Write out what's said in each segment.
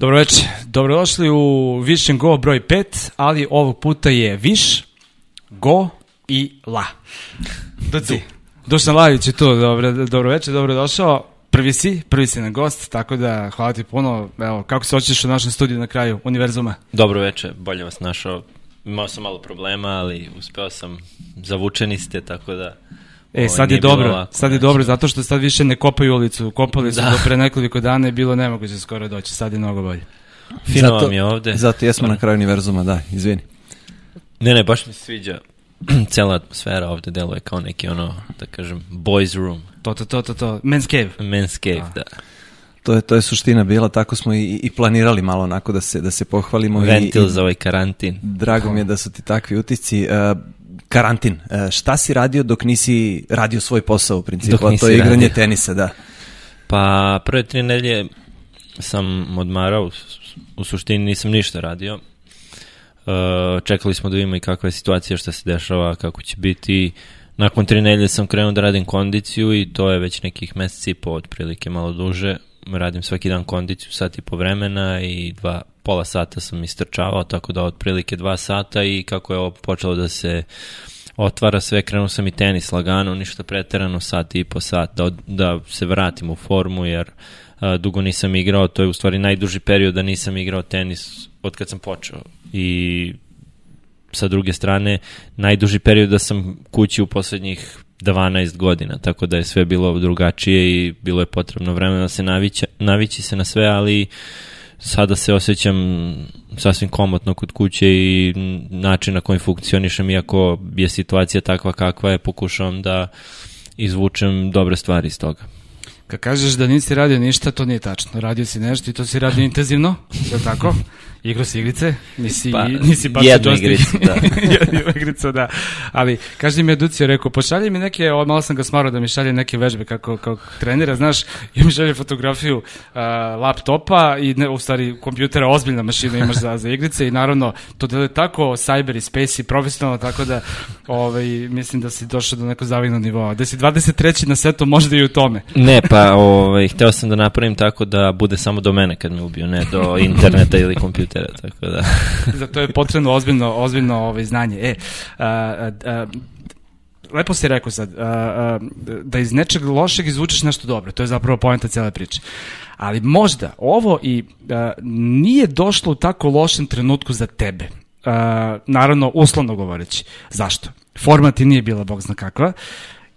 Dobroveče, dobrodošli u Vision Go broj 5, ali ovog puta je Viš, Go i La. Doci. Dušan Lavić je tu, dobro, dobroveče, dobrodošao. Prvi si, prvi si na gost, tako da hvala ti puno. Evo, kako se očiš u našem studiju na kraju univerzuma? Dobro veče, bolje vas našao. Imao sam malo problema, ali uspeo sam, zavučeni ste, tako da... E, sad je dobro, lako, sad je znači. dobro, zato što sad više ne kopaju ulicu, kopali su da. do pre nekoliko dana i bilo nemoguće skoro doći, sad je mnogo bolje. Fino zato, vam je ovde. Zato jesmo na kraju univerzuma, da, izvini. Ne, ne, baš mi se sviđa cela atmosfera ovde deluje kao neki ono, da kažem, boys room. To, to, to, to, to. men's cave. Men's cave, da. da. To je, to je suština bila, tako smo i, i planirali malo onako da se, da se pohvalimo. Ventil i, za ovaj karantin. Drago mi je da su ti takvi utisci. Uh, karantin. Uh, šta si radio dok nisi radio svoj posao u principu? Dok nisi to je igranje radio. tenisa, da. Pa prve tri nedelje sam odmarao, u suštini nisam ništa radio. Uh, čekali smo da vidimo i kakva je situacija, šta se dešava, kako će biti. Nakon tri nedelje sam krenuo da radim kondiciju i to je već nekih meseci i po, otprilike malo duže. Radim svaki dan kondiciju, sat i po vremena i dva, pola sata sam istrčavao, tako da otprilike dva sata i kako je ovo počelo da se otvara sve, krenuo sam i tenis lagano, ništa preterano, sat i po sat, da, da se vratim u formu, jer a, dugo nisam igrao, to je u stvari najduži period da nisam igrao tenis od kad sam počeo. I sa druge strane najduži period da sam kući u poslednjih 12 godina, tako da je sve bilo drugačije i bilo je potrebno vremena da se navića, navići se na sve, ali sada se osjećam sasvim komotno kod kuće i način na koji funkcionišem, iako je situacija takva kakva je, pokušavam da izvučem dobre stvari iz toga. Kad kažeš da nisi radio ništa, to nije tačno. Radio si nešto i to si radio intenzivno, je li tako? Igro si igrice, nisi, pa, nisi baš jednu igricu, da. jednu igricu, da. Ali, kaži mi Educio, rekao, pošalji mi neke, malo sam ga smarao da mi šalje neke vežbe kako, kao trenira, znaš, i mi šalje fotografiju uh, laptopa i ne, u stvari kompjutera, ozbiljna mašina imaš za, za igrice i naravno to deluje tako cyber i space i profesionalno, tako da ovaj, mislim da si došao do nekog zavidnog nivoa. Da si 23. na svetu možda i u tome. Ne, pa ovaj, hteo sam da napravim tako da bude samo do mene kad me ubiju, ne do interneta ili kompjutera kompjutera, tako da. Za to je potrebno ozbiljno, ozbiljno ovaj, znanje. E, a, a, lepo si rekao sad, a, a, da iz nečeg lošeg izvučeš nešto dobro, to je zapravo poenta cele priče. Ali možda ovo i a, nije došlo u tako lošem trenutku za tebe. A, naravno, uslovno govoreći. Zašto? Forma ti nije bila, bog zna kakva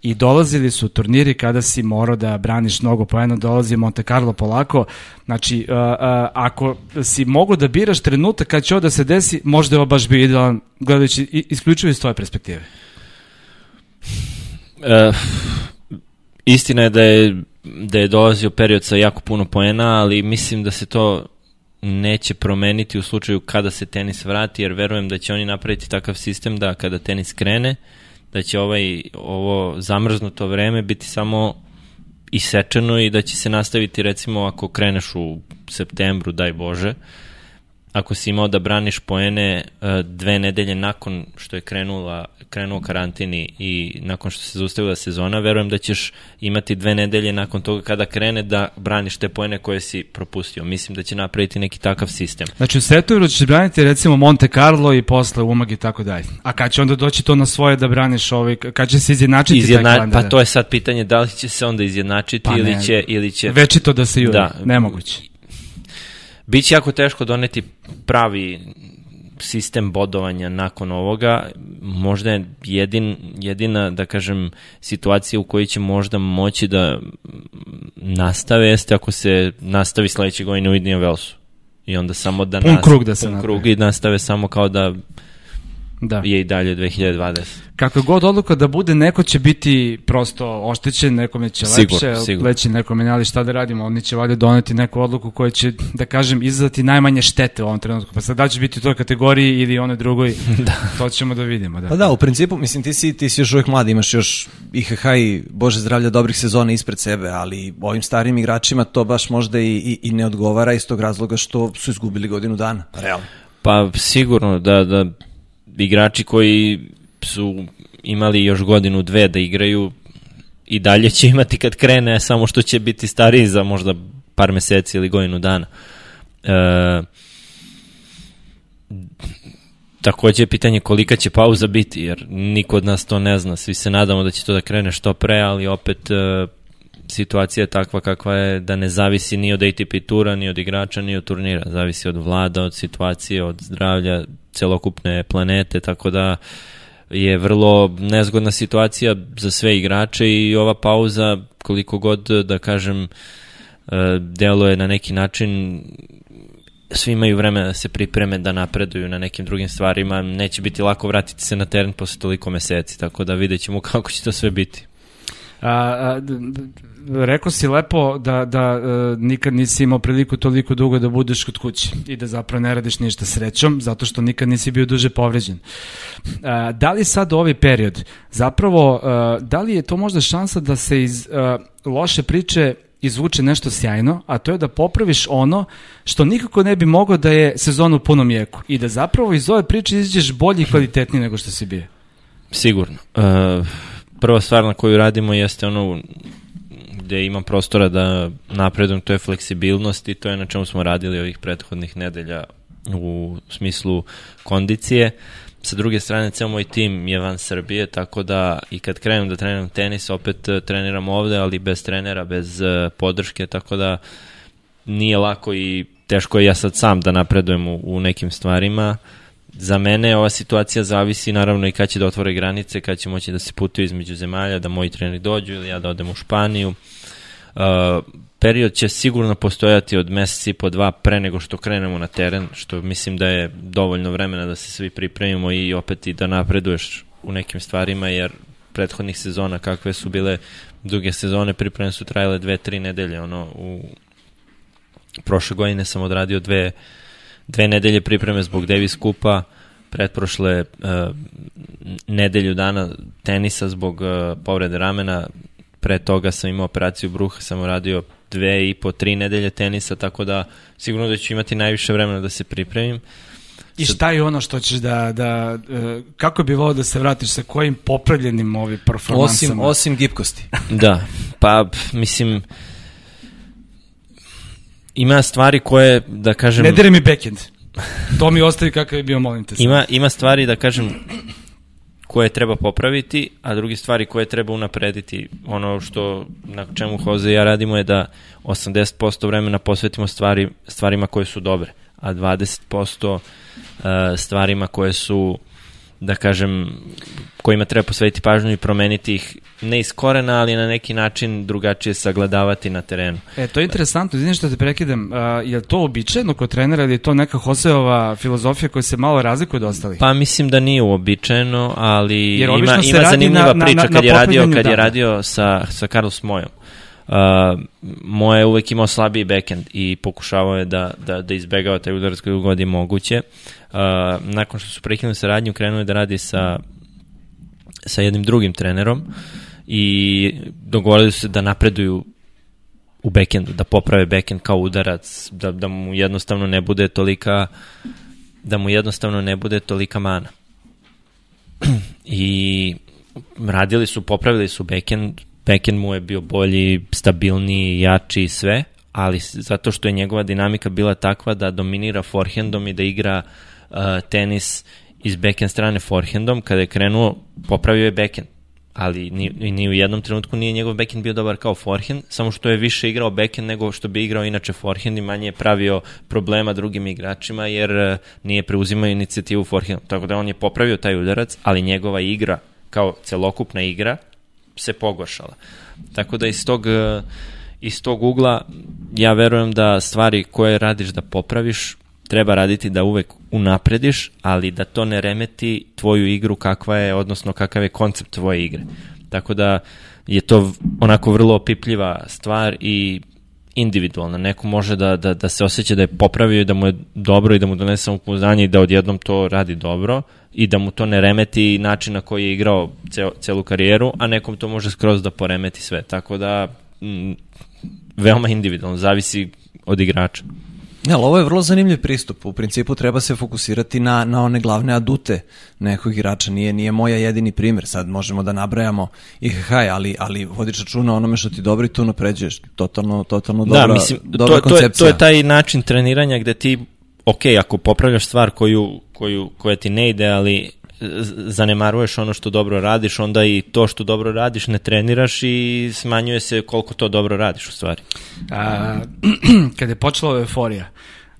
i dolazili su turniri kada si morao da braniš mnogo poena, dolazi Monte Carlo polako. Znači, uh, uh, ako si mogo da biraš trenutak kad će ovo da se desi, možda je ovo baš bio idealan, gledajući isključivo iz tvoje perspektive. Uh, istina je da je da je dolazio period sa jako puno poena, ali mislim da se to neće promeniti u slučaju kada se tenis vrati, jer verujem da će oni napraviti takav sistem da kada tenis krene, uh, da će ovaj, ovo zamrznuto vreme biti samo isečeno i da će se nastaviti recimo ako kreneš u septembru, daj Bože, ako si imao da braniš poene e, dve nedelje nakon što je krenula, krenuo karantini i nakon što se zaustavila sezona, verujem da ćeš imati dve nedelje nakon toga kada krene da braniš te poene koje si propustio. Mislim da će napraviti neki takav sistem. Znači u septembru ćeš braniti recimo Monte Carlo i posle Umag i tako dalje. A kad će onda doći to na svoje da braniš ovaj, kad će se izjednačiti Izjedna... taj kalendar? Pa to je sad pitanje da li će se onda izjednačiti pa ili, će, ili će... Večito da se juri, da, nemoguće Biće jako teško doneti pravi sistem bodovanja nakon ovoga, možda je jedin, jedina, da kažem, situacija u kojoj će možda moći da nastave jeste ako se nastavi sledeće godine u Indian Wellsu. I onda samo da pun krug da se pun krug i nastave samo kao da da. je i dalje 2020. Kako god odluka da bude, neko će biti prosto oštećen, nekome će sigur, lepše, sigur. leći nekome, ali šta da radimo, oni će valjda doneti neku odluku koja će, da kažem, izazvati najmanje štete u ovom trenutku. Pa sad da će biti u toj kategoriji ili one drugoj, da. to ćemo da vidimo. Da. Pa da, u principu, mislim, ti si, ti si još uvijek mlad, imaš još IHH i Bože zdravlja dobrih sezona ispred sebe, ali ovim starim igračima to baš možda i, i, i ne odgovara iz tog razloga što su izgubili godinu dana, realno. Pa sigurno da, da igrači koji su imali još godinu, dve da igraju i dalje će imati kad krene, samo što će biti stariji za možda par meseci ili godinu dana. E, takođe je pitanje kolika će pauza biti, jer niko od nas to ne zna. Svi se nadamo da će to da krene što pre, ali opet e, situacija je takva kakva je da ne zavisi ni od ATP tura, ni od igrača, ni od turnira. Zavisi od vlada, od situacije, od zdravlja celokupne planete, tako da je vrlo nezgodna situacija za sve igrače i ova pauza, koliko god da kažem, e, delo je na neki način svi imaju vremena da se pripreme, da napreduju na nekim drugim stvarima, neće biti lako vratiti se na teren posle toliko meseci, tako da vidjet ćemo kako će to sve biti. A, a, rekao si lepo da, da a, nikad nisi imao priliku toliko dugo da budeš kod kuće i da zapravo ne radiš ništa srećom, zato što nikad nisi bio duže povređen. A, da li sad ovaj period, zapravo, a, da li je to možda šansa da se iz a, loše priče izvuče nešto sjajno, a to je da popraviš ono što nikako ne bi mogao da je sezon u punom jeku i da zapravo iz ove priče izađeš bolji i kvalitetniji nego što si bio. Sigurno. Uh, prva stvar na koju radimo jeste ono gde imam prostora da napredujem, to je fleksibilnost i to je na čemu smo radili ovih prethodnih nedelja u smislu kondicije. Sa druge strane, ceo moj tim je van Srbije, tako da i kad krenem da treniram tenis, opet eh, treniram ovde, ali bez trenera, bez uh, podrške, tako da nije lako i teško je ja sad sam da napredujem u, u nekim stvarima. Za mene ova situacija zavisi naravno i kad će da otvore granice, kad će moći da se putuju između zemalja, da moji treneri dođu ili ja da odem u Španiju. Uh, period će sigurno postojati od meseci po dva pre nego što krenemo na teren, što mislim da je dovoljno vremena da se svi pripremimo i opet i da napreduješ u nekim stvarima, jer prethodnih sezona kakve su bile duge sezone, pripreme su trajale dve, tri nedelje, ono, u prošle godine sam odradio dve, dve nedelje pripreme zbog Davis Kupa, pretprošle uh, nedelju dana tenisa zbog uh, povrede ramena, pre toga sam imao operaciju bruha, sam radio dve i po, tri nedelje tenisa, tako da sigurno da ću imati najviše vremena da se pripremim. I šta je ono što ćeš da, da e, kako bi volio da se vratiš sa kojim popravljenim ovi performansama? Osim, osim gipkosti. da, pa mislim, ima stvari koje, da kažem... Ne dire mi backend. To mi ostavi kakav je bio, molim te. Ima, ima stvari, da kažem, koje treba popraviti, a drugi stvari koje treba unaprediti. Ono što na čemu Hoze i ja radimo je da 80% vremena posvetimo stvari, stvarima koje su dobre, a 20% e, stvarima koje su da kažem, kojima treba posvetiti pažnju i promeniti ih ne iz korena, ali na neki način drugačije sagledavati na terenu. E, to je interesantno, izvini što te prekidam, a, je li to običajno kod trenera ili je to neka Hoseova filozofija koja se malo razlikuje od ostalih? Pa mislim da nije uobičajeno, ali Jer ima, ima zanimljiva na, priča na, na, kad, je radio, kad je radio sa, sa Carlos Mojom. Uh, moje je uvek imao slabiji backend i pokušavao je da, da, da izbegava taj udarac koji god je moguće. Uh, nakon što su prekinuli saradnju, krenuo je da radi sa, sa jednim drugim trenerom i dogovorili su se da napreduju u backendu, da poprave backend kao udarac, da, da mu jednostavno ne bude tolika da mu jednostavno ne bude tolika mana. I radili su, popravili su backend, backend mu je bio bolji, stabilniji, jači i sve, ali zato što je njegova dinamika bila takva da dominira forehandom i da igra uh, tenis iz backend strane forehandom, kada je krenuo, popravio je backend ali ni, ni u jednom trenutku nije njegov backhand bio dobar kao forehand, samo što je više igrao backhand nego što bi igrao inače forehand i manje je pravio problema drugim igračima jer uh, nije preuzimao inicijativu forehand. Tako da on je popravio taj udarac, ali njegova igra kao celokupna igra se pogoršala. Tako da iz tog, e, iz tog ugla ja verujem da stvari koje radiš da popraviš treba raditi da uvek unaprediš, ali da to ne remeti tvoju igru kakva je, odnosno kakav je koncept tvoje igre. Tako da je to onako vrlo opipljiva stvar i individualna. Neko može da, da, da se osjeća da je popravio i da mu je dobro i da mu donese samopouzdanje i da odjednom to radi dobro i da mu to ne remeti način na koji je igrao cel, celu karijeru, a nekom to može skroz da poremeti sve. Tako da, m, veoma individualno, zavisi od igrača. Ne, ali ovo je vrlo zanimljiv pristup. U principu treba se fokusirati na, na one glavne adute nekog igrača. Nije, nije moja jedini primjer. Sad možemo da nabrajamo i haj, ali, ali vodiš računa onome što ti dobro i tu napređuješ. Totalno, totalno dobra, da, mislim, dobra to, to, je, to je taj način treniranja gde ti, ok, ako popravljaš stvar koju, koju, koja ti ne ide, ali zanemaruješ ono što dobro radiš, onda i to što dobro radiš ne treniraš i smanjuje se koliko to dobro radiš u stvari. A, kada je počela euforija,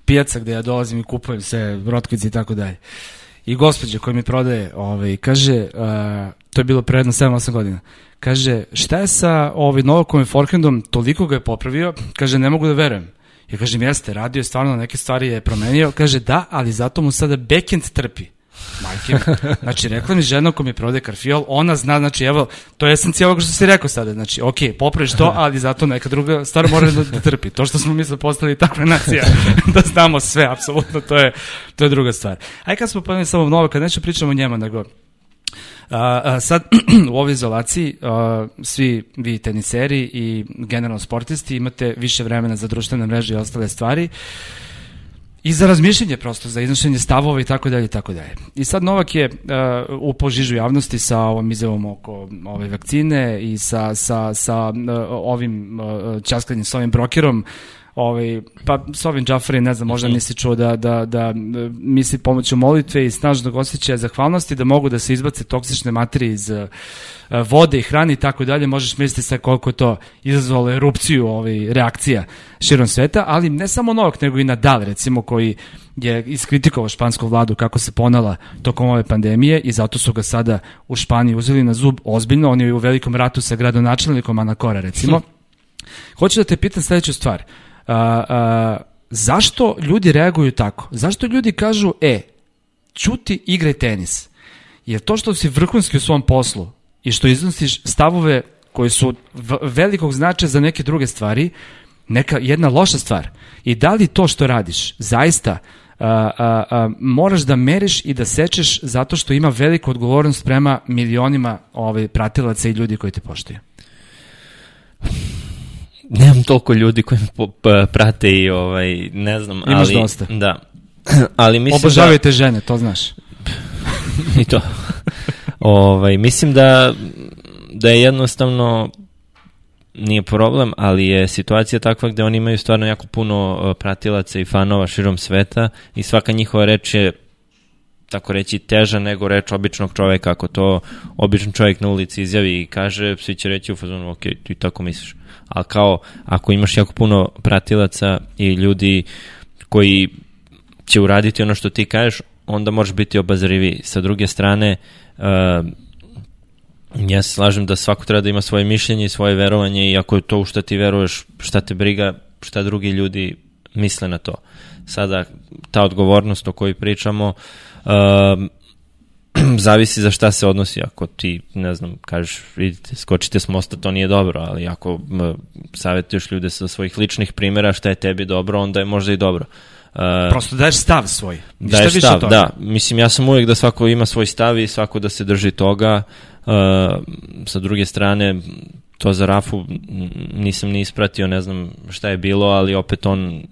pijaca gde ja dolazim i kupujem se rotkvice i tako dalje, i gospođa koja mi prodaje, ovaj, kaže, a, to je bilo pre jedno 7-8 godina, kaže, šta je sa ovaj, Novakom i Forkendom, toliko ga je popravio, kaže, ne mogu da verujem. Ja kažem, jeste, radio je stvarno neke stvari je promenio, kaže, da, ali zato mu sada backend trpi. Majke Znači, rekla mi žena ko mi prode karfiol, ona zna, znači, evo, to je esencija ovoga što si rekao sada. Znači, ok, popraviš to, ali zato neka druga stvar mora da, da trpi. To što smo mi sad postali takva nacija, da znamo sve, apsolutno, to je, to je druga stvar. Aj kad smo pomenuli samo novo, kad neću pričamo o njemu, nego A, a, sad, u ovoj izolaciji, a, svi vi teniseri i generalno sportisti imate više vremena za društvene mreže i ostale stvari i za razmišljanje prosto, za iznošenje stavova i tako dalje i tako dalje. I sad Novak je uh, u požižu javnosti sa ovom izjavom oko ove vakcine i sa, sa, sa uh, ovim uh, časkanjem sa ovim brokerom Ovaj, pa s ovim Džafari, ne znam, možda nisi čuo da, da, da misli pomoću molitve i snažnog osjećaja zahvalnosti da mogu da se izbace toksične materije iz uh, vode i hrane i tako dalje, možeš misliti sa koliko to izazvalo erupciju ovaj, reakcija širom sveta, ali ne samo Novak, nego i Nadal, recimo, koji je iskritikovao špansku vladu kako se ponala tokom ove pandemije i zato su ga sada u Španiji uzeli na zub ozbiljno, on je u velikom ratu sa gradonačelnikom Anakora, recimo. Hoću da te pitam sledeću stvar. Uh, a, a, zašto ljudi reaguju tako? Zašto ljudi kažu, e, čuti, igraj tenis? Jer to što si vrhunski u svom poslu i što iznosiš stavove koji su velikog značaja za neke druge stvari, neka jedna loša stvar. I da li to što radiš zaista a, a, a, moraš da meriš i da sečeš zato što ima veliku odgovornost prema milionima ovaj, pratilaca i ljudi koji te poštuju? Nemam toliko ljudi koji me prate i ovaj, ne znam, Imaš ali... dosta. Da. ali mislim Obožavajte da... žene, to znaš. I to. ovaj, mislim da, da je jednostavno nije problem, ali je situacija takva gde oni imaju stvarno jako puno pratilaca i fanova širom sveta i svaka njihova reč je tako reći teža nego reč običnog čoveka ako to običan čovjek na ulici izjavi i kaže, svi će reći u fazonu ok, ti tako misliš ali kao ako imaš jako puno pratilaca i ljudi koji će uraditi ono što ti kažeš, onda možeš biti obazrivi. Sa druge strane, uh, ja se slažem da svako treba da ima svoje mišljenje i svoje verovanje i ako je to u šta ti veruješ, šta te briga, šta drugi ljudi misle na to. Sada, ta odgovornost o kojoj pričamo, uh, zavisi za šta se odnosi. Ako ti, ne znam, kažeš, vidite, skočite s mosta, to nije dobro, ali ako savjetuješ ljude sa svojih ličnih primjera šta je tebi dobro, onda je možda i dobro. Uh, Prosto daješ stav svoj. Daješ stav, da. Mislim, ja sam uvijek da svako ima svoj stav i svako da se drži toga. Uh, sa druge strane, to za Rafu nisam ni ispratio, ne znam šta je bilo, ali opet on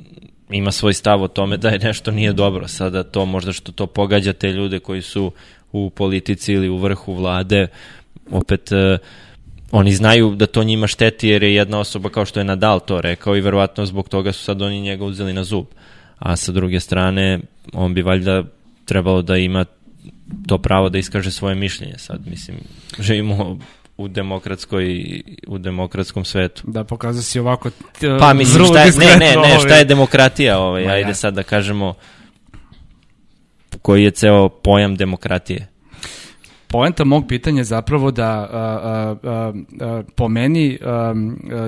ima svoj stav o tome da je nešto nije dobro. Sada to možda što to pogađa te ljude koji su u politici ili u vrhu vlade, opet uh, oni znaju da to njima šteti jer je jedna osoba kao što je Nadal to rekao i verovatno zbog toga su sad oni njega uzeli na zub. A sa druge strane, on bi valjda trebalo da ima to pravo da iskaže svoje mišljenje. Sad, mislim, živimo u demokratskoj u demokratskom svetu. Da pokazao si ovako t, Pa mislim šta je, ne, ne, ne, šta je demokratija, ovaj, ajde sad da kažemo koji je ceo pojam demokratije? Poenta mog pitanja je zapravo da a, a, a, a, po meni a,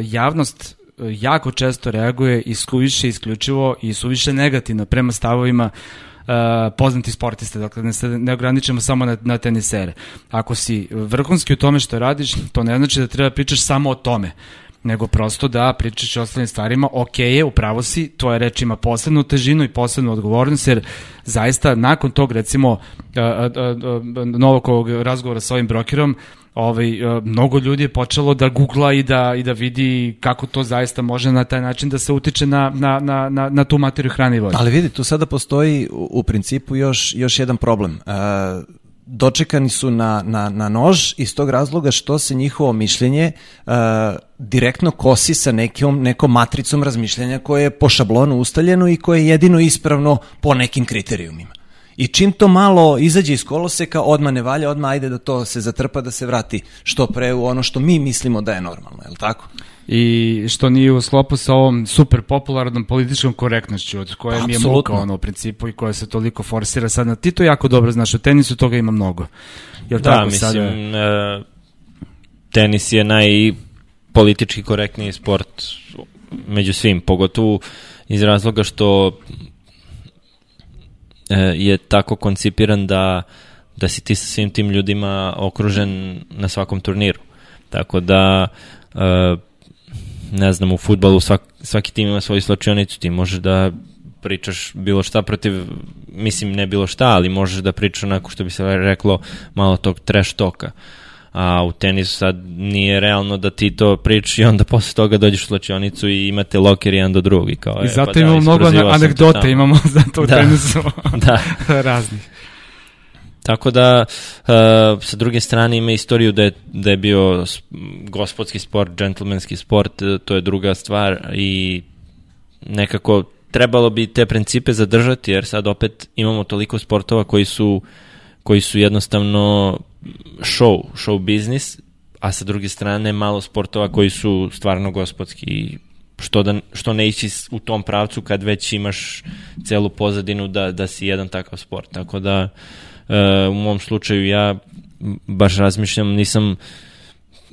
javnost jako često reaguje i isključivo i suviše negativno prema stavovima uh, poznati sportiste, dakle ne, se, ne ograničemo samo na, na tenisere. Ako si vrhunski u tome što radiš, to ne znači da treba pričaš samo o tome nego prosto da pričaš o ostalim stvarima, ok je, upravo si, tvoja reč ima posebnu težinu i posebnu odgovornost, jer zaista nakon tog recimo Novakovog razgovora sa ovim brokerom, ovaj, mnogo ljudi je počelo da googla i da, i da vidi kako to zaista može na taj način da se utiče na, na, na, na, na tu materiju hrane i vode. Ali vidi, tu sada postoji u, u principu još, još jedan problem. Uh, dočekani su na, na, na nož iz tog razloga što se njihovo mišljenje uh, direktno kosi sa nekom, nekom matricom razmišljanja koje je po šablonu ustaljeno i koje je jedino ispravno po nekim kriterijumima. I čim to malo izađe iz koloseka, odma ne valja, odma ajde da to se zatrpa, da se vrati što pre u ono što mi mislimo da je normalno, je li tako? i što nije u sklopu sa ovom super popularnom političkom korektnošću od koje mi je muka ono u principu i koja se toliko forsira sad na ti to jako dobro znaš u tenisu toga ima mnogo. Jel da tako, mislim sada... uh, tenis je najpolitički korektniji sport među svim pogotovo iz razloga što je tako koncipiran da da si ti sa svim tim ljudima okružen na svakom turniru tako da uh, ne znam, u futbalu svak, svaki tim ima svoju slačionicu, ti možeš da pričaš bilo šta protiv, mislim ne bilo šta, ali možeš da pričaš onako što bi se reklo malo tog trash toka. A u tenisu sad nije realno da ti to pričaš i onda posle toga dođeš u slačionicu i imate loker jedan do drugi. Kao, I e, zato pa imamo da, mnogo anegdote, imamo zato u da. tenisu da. raznih. Tako da, uh, sa druge strane ima istoriju da je, da je bio gospodski sport, džentlmenski sport, e, to je druga stvar i nekako trebalo bi te principe zadržati, jer sad opet imamo toliko sportova koji su, koji su jednostavno show, show biznis, a sa druge strane malo sportova koji su stvarno gospodski što, da, što ne ići u tom pravcu kad već imaš celu pozadinu da, da si jedan takav sport. Tako da uh, E, u mom slučaju ja baš razmišljam, nisam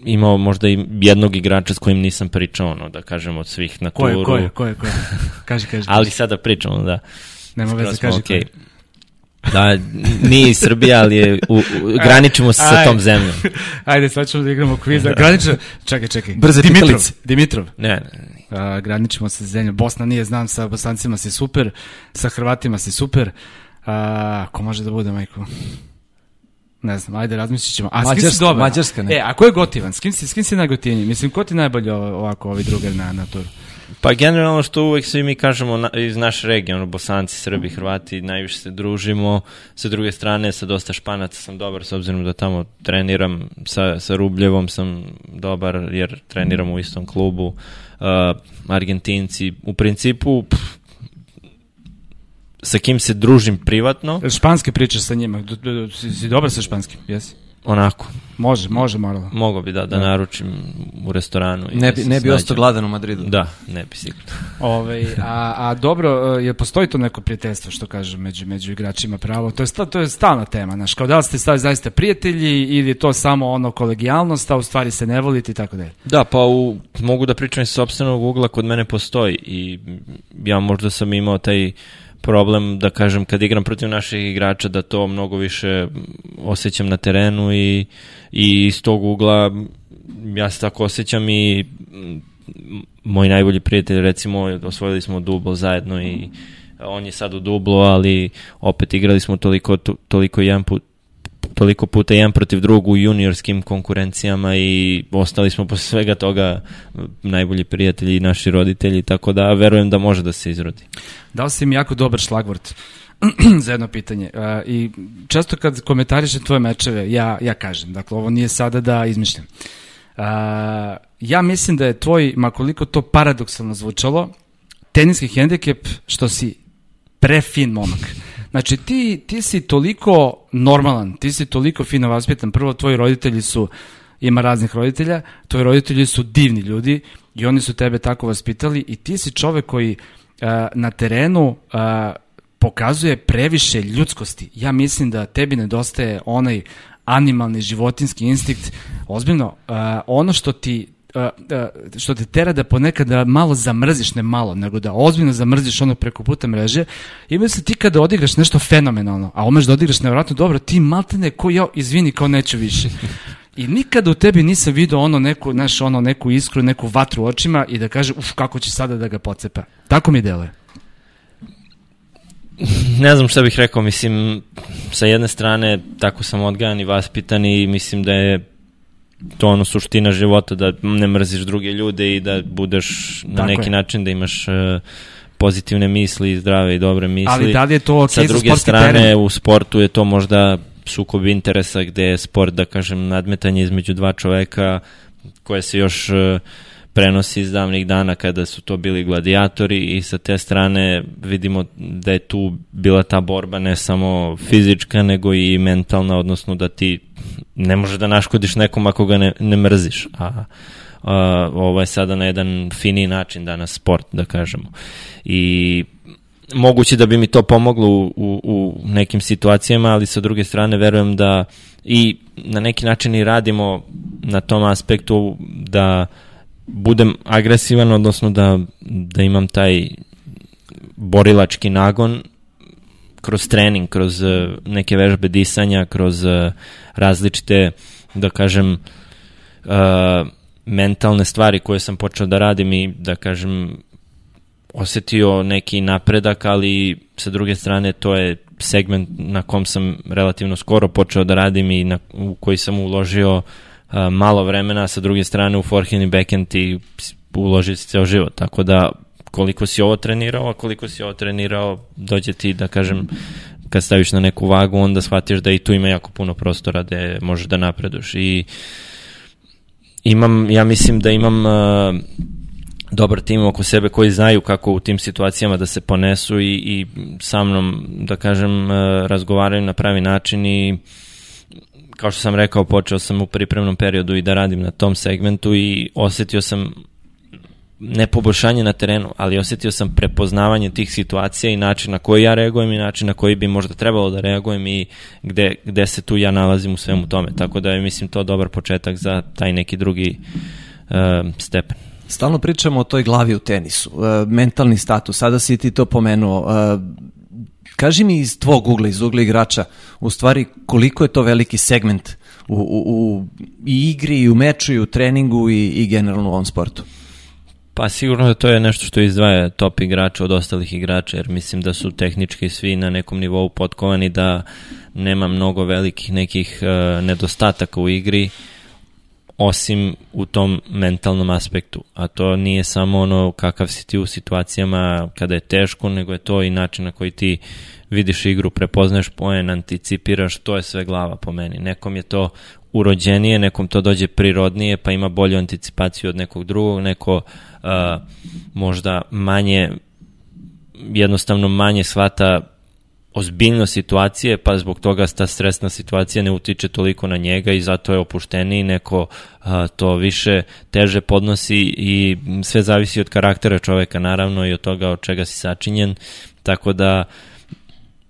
imao možda i jednog igrača s kojim nisam pričao, ono, da kažem, od svih na turu. Ko je, ko je, ko je? Kaži, kaži. ali sada pričamo, da. Nema veze, kaži okay. Da, nije iz Srbije, ali je, u, u, graničimo se sa tom zemljom. Ajde, sad ćemo da igramo kviza. Granično, čekaj, čekaj. Brze Dimitrov. pitalice. Dimitrov. Ne, ne. A, graničimo se sa zemljom. Bosna nije, znam, sa bosancima si super, sa Hrvatima si super. A, ko može da bude, majko? Ne znam, ajde razmislit ćemo. A Mađarska, s kim si dobar? Mađarska, ne. E, a ko je gotivan? S kim si, s kim si najgotivniji? Mislim, ko ti najbolje ovako, ovi drugar na, na turu? Pa generalno što uvek svi mi kažemo na, iz naše regije, ono, bosanci, srbi, hrvati, najviše se družimo. Sa druge strane, sa dosta španaca sam dobar, s obzirom da tamo treniram, sa, sa Rubljevom sam dobar, jer treniram u istom klubu. Uh, Argentinci, u principu, pff, sa kim se družim privatno. Španske pričaš sa njima, si, si dobar sa španskim, jesi? Onako. Može, može malo. Mogu bi da, da, da. naručim u restoranu. I ne da bi, ne bi ostao gladan u Madridu. Da, ne bi sigurno. Ove, a, a dobro, je postoji to neko prijateljstvo, što kažem, među, među igračima pravo? To je, sta, to je stalna tema, znaš, kao da li ste stavi zaista prijatelji ili je to samo ono kolegijalnost, a u stvari se ne volite i tako dalje? Da, pa u, mogu da pričam iz sobstvenog ugla, kod mene postoji i ja možda sam imao taj problem, da kažem, kad igram protiv naših igrača, da to mnogo više osjećam na terenu i, i iz tog ugla ja se tako osjećam i moj najbolji prijatelj, recimo, osvojili smo dublo zajedno i on je sad u dublo, ali opet igrali smo toliko, toliko jedan put, toliko puta jedan protiv drugog u juniorskim konkurencijama i ostali smo posle svega toga najbolji prijatelji i naši roditelji, tako da verujem da može da se izrodi. Dao si mi jako dobar šlagvort za jedno pitanje. Uh, I često kad komentarišem tvoje mečeve, ja, ja kažem, dakle, ovo nije sada da izmišljam. Uh, ja mislim da je tvoj, makoliko to paradoksalno zvučalo, teniski hendikep što si prefin momak. Znači, ti, ti si toliko normalan, ti si toliko fino vaspitan. Prvo, tvoji roditelji su, ima raznih roditelja, tvoji roditelji su divni ljudi i oni su tebe tako vaspitali i ti si čovek koji uh, na terenu uh, pokazuje previše ljudskosti. Ja mislim da tebi nedostaje onaj animalni životinski instinkt. Ozbiljno, uh, ono što ti što te tera da ponekad da malo zamrziš, ne malo, nego da ozbiljno zamrziš ono preko puta mreže i mislim ti kada odigraš nešto fenomenalno, a umeš da odigraš nevjerojatno dobro, ti maltene ko ja, izvini, kao neću više. I nikada u tebi nisam video ono neku, znaš, ono neku iskru, neku vatru u očima i da kaže, uf, kako će sada da ga pocepa. Tako mi deluje. Ne znam šta bih rekao, mislim, sa jedne strane tako sam odgajan i vaspitan i mislim da je to ono suština života, da ne mrziš druge ljude i da budeš na Tako neki je. način da imaš uh, pozitivne misli, zdrave i dobre misli. Ali da li je to okej Sa druge strane, teren? u sportu je to možda sukob interesa gde je sport, da kažem, nadmetanje između dva čoveka koje se još e, prenosi iz davnih dana kada su to bili gladijatori i sa te strane vidimo da je tu bila ta borba ne samo fizička nego i mentalna, odnosno da ti ne može da naškodiš nekom ako ga ne, ne mrziš, a a, ovo je sada na jedan finiji način danas sport, da kažemo. I moguće da bi mi to pomoglo u, u, u nekim situacijama, ali sa druge strane verujem da i na neki način i radimo na tom aspektu da budem agresivan, odnosno da, da imam taj borilački nagon kroz trening, kroz eh, neke vežbe disanja, kroz eh, različite, da kažem, uh, mentalne stvari koje sam počeo da radim i da kažem osetio neki napredak, ali sa druge strane to je segment na kom sam relativno skoro počeo da radim i na, u koji sam uložio uh, malo vremena, sa druge strane u forehand i backhand ti uloži si ceo život, tako da koliko si ovo trenirao, a koliko si ovo trenirao, dođe ti da kažem kad staviš na neku vagu, onda shvatiš da i tu ima jako puno prostora da možeš da napreduš. I imam, ja mislim da imam uh, dobar tim oko sebe koji znaju kako u tim situacijama da se ponesu i, i sa mnom, da kažem, uh, razgovaraju na pravi način i kao što sam rekao, počeo sam u pripremnom periodu i da radim na tom segmentu i osetio sam ne poboljšanje na terenu, ali osetio sam prepoznavanje tih situacija i način na koji ja reagujem i način na koji bi možda trebalo da reagujem i gde, gde se tu ja nalazim u svemu tome. Tako da je, mislim, to dobar početak za taj neki drugi uh, stepen. Stalno pričamo o toj glavi u tenisu, uh, mentalni status, sada si ti to pomenuo. Uh, kaži mi iz tvog ugla, iz ugla igrača, u stvari koliko je to veliki segment u, u, u i igri, i u meču, i u treningu, i, i generalno u ovom sportu? Pa sigurno da to je nešto što izdvaja top igrača od ostalih igrača, jer mislim da su tehnički svi na nekom nivou potkovani da nema mnogo velikih nekih uh, nedostataka u igri, osim u tom mentalnom aspektu. A to nije samo ono kakav si ti u situacijama kada je teško, nego je to i način na koji ti vidiš igru, prepoznaješ poen, anticipiraš, to je sve glava po meni. Nekom je to urođenije, nekom to dođe prirodnije, pa ima bolju anticipaciju od nekog drugog, neko uh, možda manje, jednostavno manje shvata ozbiljno situacije, pa zbog toga ta stresna situacija ne utiče toliko na njega i zato je opušteniji, neko a, to više teže podnosi i sve zavisi od karaktera čoveka naravno i od toga od čega si sačinjen, tako da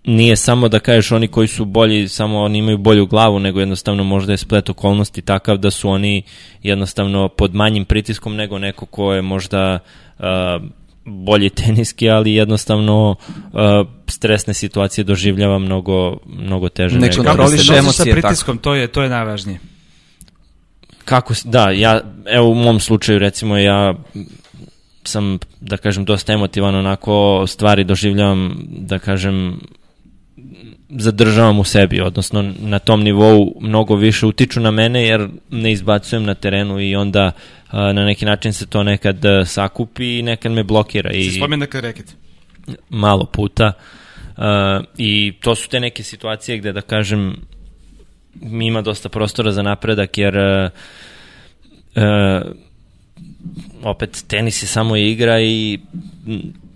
nije samo da kažeš oni koji su bolji, samo oni imaju bolju glavu, nego jednostavno možda je splet okolnosti takav da su oni jednostavno pod manjim pritiskom nego neko ko je možda uh, bolji teniski, ali jednostavno uh, stresne situacije doživljava mnogo, mnogo teže. Ne nosiš emocije, sa pritiskom, to je, to je najvažnije. Kako, da, ja, evo u mom slučaju recimo ja sam, da kažem, dosta emotivan, onako stvari doživljavam, da kažem, zadržavam u sebi, odnosno na tom nivou mnogo više utiču na mene jer ne izbacujem na terenu i onda a, na neki način se to nekad sakupi i nekad me blokira. I, Si spomen nekad reket. malo puta i to su te neke situacije gde da kažem mi ima dosta prostora za napredak jer opet tenis je samo igra i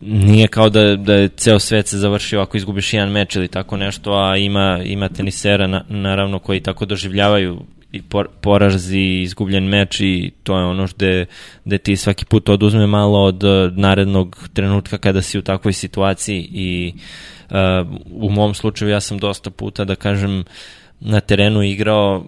nije kao da, da je ceo svet se završio ako izgubiš jedan meč ili tako nešto, a ima, ima tenisera na, naravno koji tako doživljavaju i por, porazi i izgubljen meč i to je ono gde, gde ti svaki put oduzme malo od uh, narednog trenutka kada si u takvoj situaciji i uh, u mom slučaju ja sam dosta puta da kažem na terenu igrao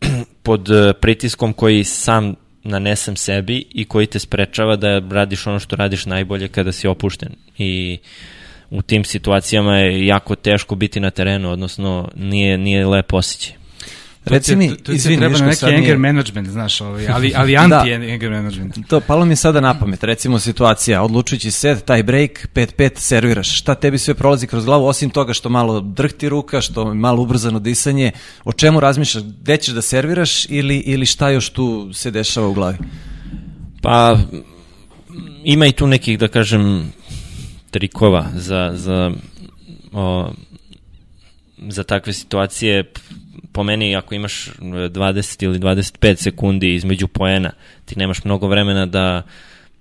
pod uh, pritiskom koji sam nanesem sebi i koji te sprečava da radiš ono što radiš najbolje kada si opušten i u tim situacijama je jako teško biti na terenu, odnosno nije, nije lepo osjećaj. Reci mi, to, to izvini, treba neki anger management, znaš, ovaj, ali, ali anti-anger management. To, palo mi je sada na pamet, recimo situacija, odlučujući set, taj break, 5-5, serviraš. Šta tebi sve prolazi kroz glavu, osim toga što malo drhti ruka, što malo ubrzano disanje, o čemu razmišljaš, gde ćeš da serviraš ili, ili šta još tu se dešava u glavi? Pa, ima i tu nekih, da kažem, trikova za, za, o, za takve situacije. Po meni, ako imaš e, 20 ili 25 sekundi između poena, ti nemaš mnogo vremena da,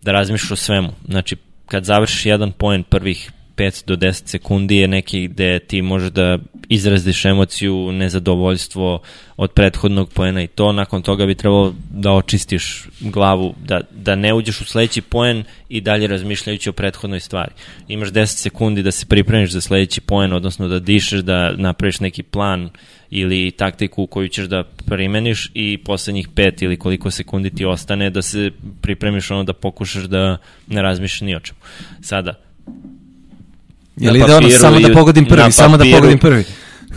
da razmišljaš o svemu. Znači, kad završiš jedan poen prvih 5 do 10 sekundi je neki gde ti možeš da izraziš emociju, nezadovoljstvo od prethodnog poena i to, nakon toga bi trebalo da očistiš glavu, da, da ne uđeš u sledeći poen i dalje razmišljajući o prethodnoj stvari. Imaš 10 sekundi da se pripremiš za sledeći poen, odnosno da dišeš, da napraviš neki plan ili taktiku koju ćeš da primeniš i poslednjih 5 ili koliko sekundi ti ostane da se pripremiš ono da pokušaš da ne razmišljaš ni o čemu. Sada, Je Na li ide ono, samo da pogodim prvi, samo da pogodim prvi?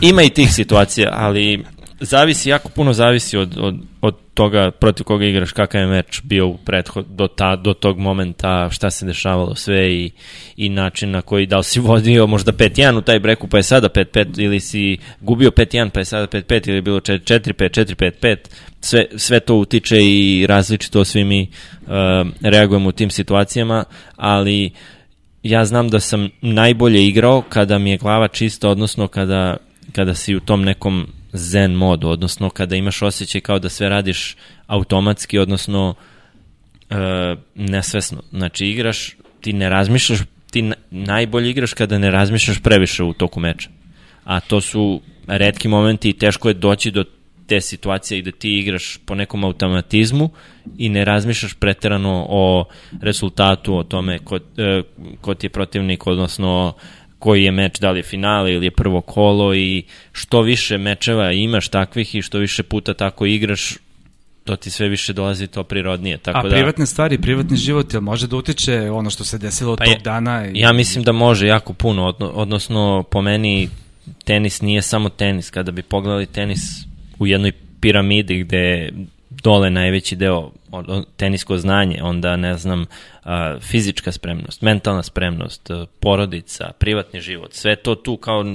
Ima i tih situacija, ali zavisi, jako puno zavisi od, od, od toga protiv koga igraš, kakav je meč bio u prethod, do, ta, do tog momenta, šta se dešavalo sve i, i način na koji, da li si vodio možda 5-1 u taj breku pa je sada 5-5 ili si gubio 5-1 pa je sada 5-5 ili je bilo 4-5, 4-5-5, sve, sve to utiče i različito svi mi uh, reagujemo u tim situacijama, ali ja znam da sam najbolje igrao kada mi je glava čista, odnosno kada, kada si u tom nekom zen modu, odnosno kada imaš osjećaj kao da sve radiš automatski, odnosno e, nesvesno. Znači igraš, ti ne razmišljaš, ti na- najbolje igraš kada ne razmišljaš previše u toku meča. A to su redki momenti i teško je doći do te situacije i da ti igraš po nekom automatizmu i ne razmišljaš preterano o rezultatu, o tome ko, e, ko ti je protivnik, odnosno koji je meč, da li je finale ili je prvo kolo i što više mečeva imaš takvih i što više puta tako igraš, to ti sve više dolazi to prirodnije. Tako A da, privatne stvari, privatni život, jel može da utiče ono što se desilo Pa tog je- dana? I... Ja mislim da može jako puno, odno, odnosno po meni tenis nije samo tenis. Kada bi pogledali tenis u jednoj piramidi gde dole najveći deo tenisko znanje, onda ne znam, fizička spremnost, mentalna spremnost, porodica, privatni život, sve to tu kao,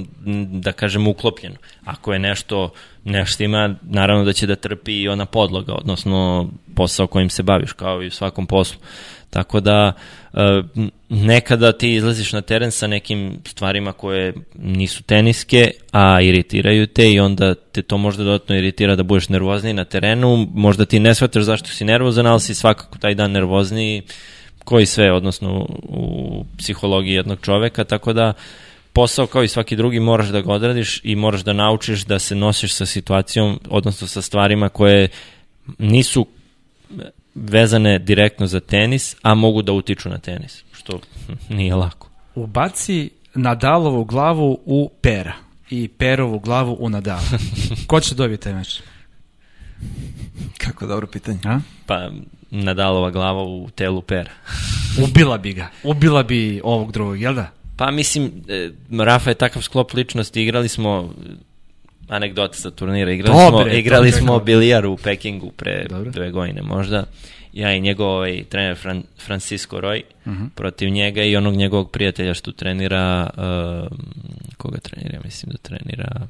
da kažem, uklopljeno. Ako je nešto, nešto ima, naravno da će da trpi i ona podloga, odnosno posao kojim se baviš, kao i u svakom poslu. Tako da n- nekada ti izlaziš na teren sa nekim stvarima koje nisu teniske, a iritiraju te i onda te to možda dodatno iritira da budeš nervozniji na terenu, možda ti ne shvataš zašto si nervozan, ali si svakako taj dan nervozniji, koji sve, odnosno u psihologiji jednog čoveka, tako da posao kao i svaki drugi moraš da ga odradiš i moraš da naučiš da se nosiš sa situacijom, odnosno sa stvarima koje nisu vezane direktno za tenis, a mogu da utiču na tenis, što nije lako. Ubaci Nadalovu glavu u Pera i Perovu glavu u Nadala. Ko će dobiti taj meč? Kako dobro pitanje. A? Pa Nadalova glava u telu pera. Ubila bi ga. Ubila bi ovog drugog, jel da? Pa mislim, e, Rafa je takav sklop ličnosti, igrali smo anegdota sa turnira, igrali Dobre, smo, igrali dobre, smo dobre. bilijar u Pekingu pre Dobro. dve godine možda. Ja i njegov ovaj, trener Fran, Francisco Roy Mhm. protiv njega i onog njegovog prijatelja što trenira, uh, koga trenira, Ja mislim da trenira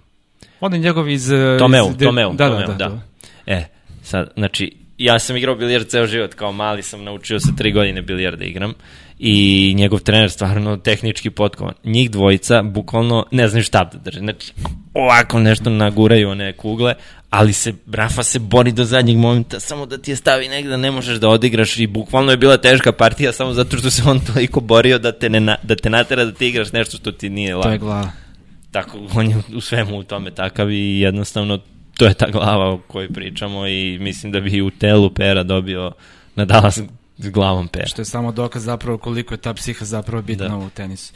On je njegov iz... Tomeu, iz- Tomeu, da, Tomeu, da, da. da. E, sad, znači, ja sam igrao bilijar ceo život, kao mali sam naučio sa tri godine bilijar da igram i njegov trener stvarno tehnički potkovan. Njih dvojica bukvalno ne znaju šta da drže. Znači, ovako nešto naguraju one kugle, ali se, Rafa se bori do zadnjeg momenta, samo da ti je stavi negde, ne možeš da odigraš i bukvalno je bila teška partija samo zato što se on toliko borio da te, ne, da te natera da ti igraš nešto što ti nije lako To je glava. tako, on je u svemu u tome takav i jednostavno to je ta glava o kojoj pričamo i mislim da bi u telu Pera dobio Nadala s, s glavom Pera. Što je samo dokaz zapravo koliko je ta psiha zapravo bitna Da. u tenisu.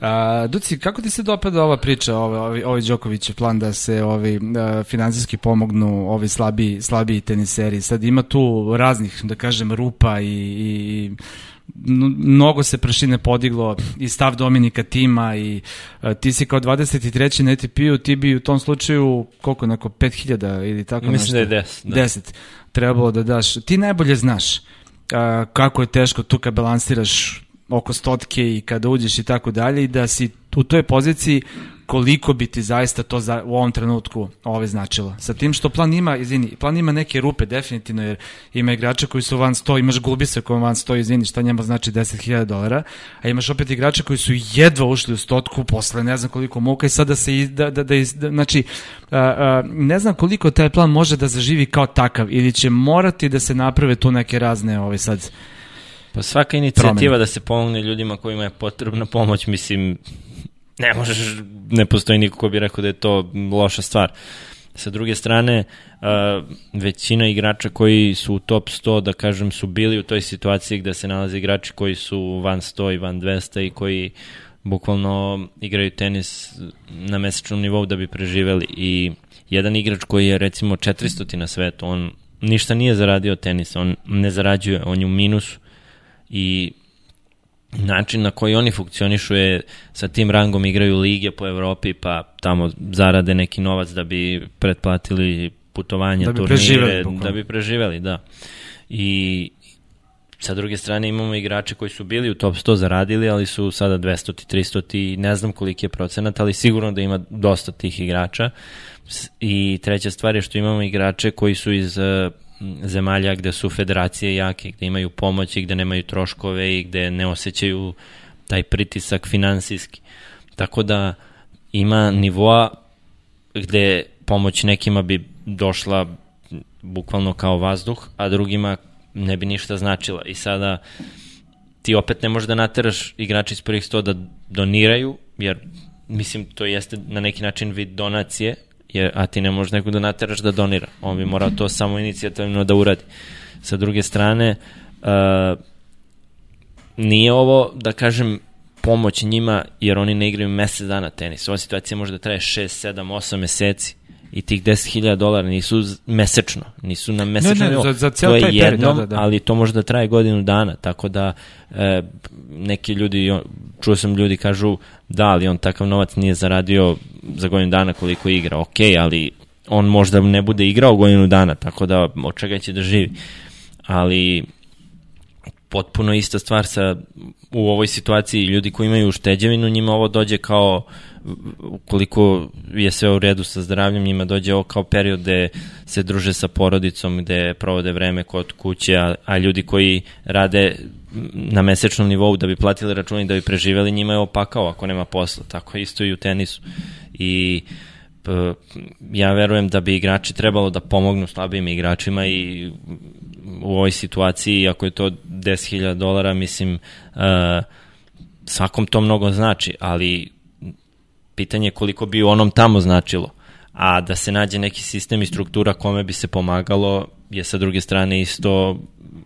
A, Duci, kako ti se dopada ova priča, ovaj, ovaj, ovaj Đoković plan da se ovi a, finansijski pomognu ovi slabiji, slabiji teniseri? Sad ima tu raznih, da kažem, rupa i, i mnogo se prašine podiglo i stav Dominika tima i uh, ti si kao 23. na ATP-u, ti bi u tom slučaju koliko, neko 5000 ili tako Mislim da nešto? je 10. Da. 10 trebalo da daš. Ti najbolje znaš a, kako je teško tu kad balansiraš oko stotke i kada uđeš i tako dalje i da si u toj poziciji koliko bi ti zaista to za, u ovom trenutku ove značilo. Sa tim što plan ima, izvini, plan ima neke rupe definitivno jer ima igrača koji su van 100, imaš gubisa koji van 100, izvini, šta njema znači 10.000 dolara, a imaš opet igrača koji su jedva ušli u stotku posle ne znam koliko muka i sada se, da, da, da, da znači, a, a, ne znam koliko taj plan može da zaživi kao takav ili će morati da se naprave tu neke razne ove sad Pa svaka inicijativa Promene. da se pomogne ljudima kojima je potrebna pomoć, mislim, ne možeš, ne postoji niko ko bi rekao da je to loša stvar. Sa druge strane, uh, većina igrača koji su u top 100, da kažem, su bili u toj situaciji gde se nalaze igrači koji su van 100 i van 200 i koji bukvalno igraju tenis na mesečnom nivou da bi preživeli i jedan igrač koji je recimo 400 na svetu, on ništa nije zaradio od tenisa, on ne zarađuje, on je u minusu i način na koji oni funkcionišu je sa tim rangom igraju lige po Evropi pa tamo zarade neki novac da bi pretplatili putovanja, Da bi turnire, preživeli, bukvalno. da bi preživeli, da. I sa druge strane imamo igrače koji su bili u top 100 zaradili, ali su sada 200 300 i ne znam koliki je procenat, ali sigurno da ima dosta tih igrača. I treća stvar je što imamo igrače koji su iz eh, zemalja gde su federacije jake, gde imaju pomoć i gde nemaju troškove i gde ne osjećaju taj pritisak finansijski. Tako da ima nivoa gde pomoć nekima bi došla bukvalno kao vazduh, a drugima ne bi ništa značila. I sada ti opet ne možeš da nateraš igrače iz prvih 100 da doniraju, jer mislim to jeste na neki način vid donacije, jer, a ti ne možeš nekog da nateraš da donira. On bi morao to samo inicijativno da uradi. Sa druge strane, uh, nije ovo, da kažem, pomoć njima, jer oni ne igraju mesec dana tenis. Ova situacija može da traje 6, 7, 8 meseci i tih 10.000 dolara nisu mesečno, nisu na mesečnom ne, nivou. za- za To je taj period, jednom, da, da, da. ali to može da traje godinu dana, tako da e, neki ljudi, čuo sam ljudi kažu da, ali on takav novac nije zaradio za godinu dana koliko igra, ok, ali on možda ne bude igrao godinu dana, tako da od čega će da živi. Ali potpuno ista stvar sa u ovoj situaciji ljudi koji imaju ušteđevinu, njima ovo dođe kao koliko je sve u redu sa zdravljem, njima dođe ovo kao period gde se druže sa porodicom, gde provode vreme kod kuće, a, a ljudi koji rade na mesečnom nivou da bi platili računi, da bi preživeli, njima je opakao ako nema posla. Tako isto i u tenisu. I p- ja verujem da bi igrači trebalo da pomognu slabijim igračima i u ovoj situaciji, ako je to 10.000 dolara, mislim, uh, svakom to mnogo znači, ali pitanje je koliko bi onom tamo značilo. A da se nađe neki sistem i struktura kome bi se pomagalo je sa druge strane isto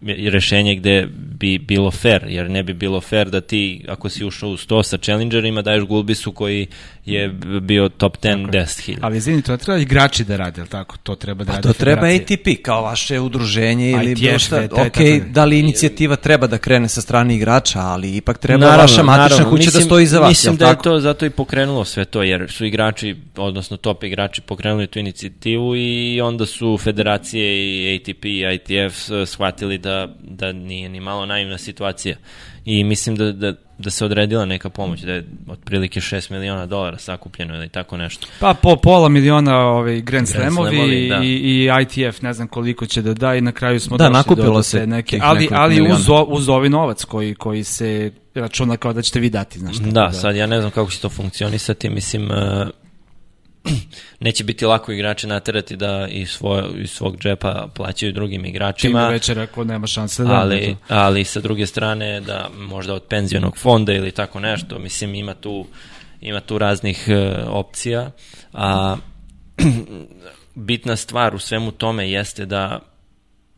rešenje gde bi bilo fair, jer ne bi bilo fair da ti, ako si ušao u 100 sa challengerima, daješ Gulbisu koji je bio top 10 10.000. Ali izvini, to ne treba igrači da rade, jel tako? To treba da A rade to treba federacije. ATP kao vaše udruženje ili ITF, bilo šta. Ok, da li inicijativa treba da krene sa strane igrača, ali ipak treba Naravno, vaša matična naravno. kuća da stoji za vas, Mislim da je to zato i pokrenulo sve to, jer su igrači, odnosno top igrači pokrenuli tu inicijativu i onda su federacije i ATP i ITF shvatili da, da nije ni malo naivna situacija. I mislim da, da, da se odredila neka pomoć, da je otprilike 6 miliona dolara sakupljeno ili tako nešto. Pa po pola miliona ovaj Grand Slamovi Slamovi, da. i, i ITF ne znam koliko će da da i na kraju smo Da, došli do, do se te neke, ali, ali uz, o- uz ovaj novac koji, koji se računa kao da ćete vi dati, znaš. tako Da, sad ja ne znam kako će to funkcionisati, mislim, uh, neće biti lako igrače naterati da iz, svoj, iz svog džepa plaćaju drugim Čim igračima. je večer ako nema šanse da ali, ali sa druge strane da možda od penzionog fonda ili tako nešto, mislim ima tu ima tu raznih e, opcija, a bitna stvar u svemu tome jeste da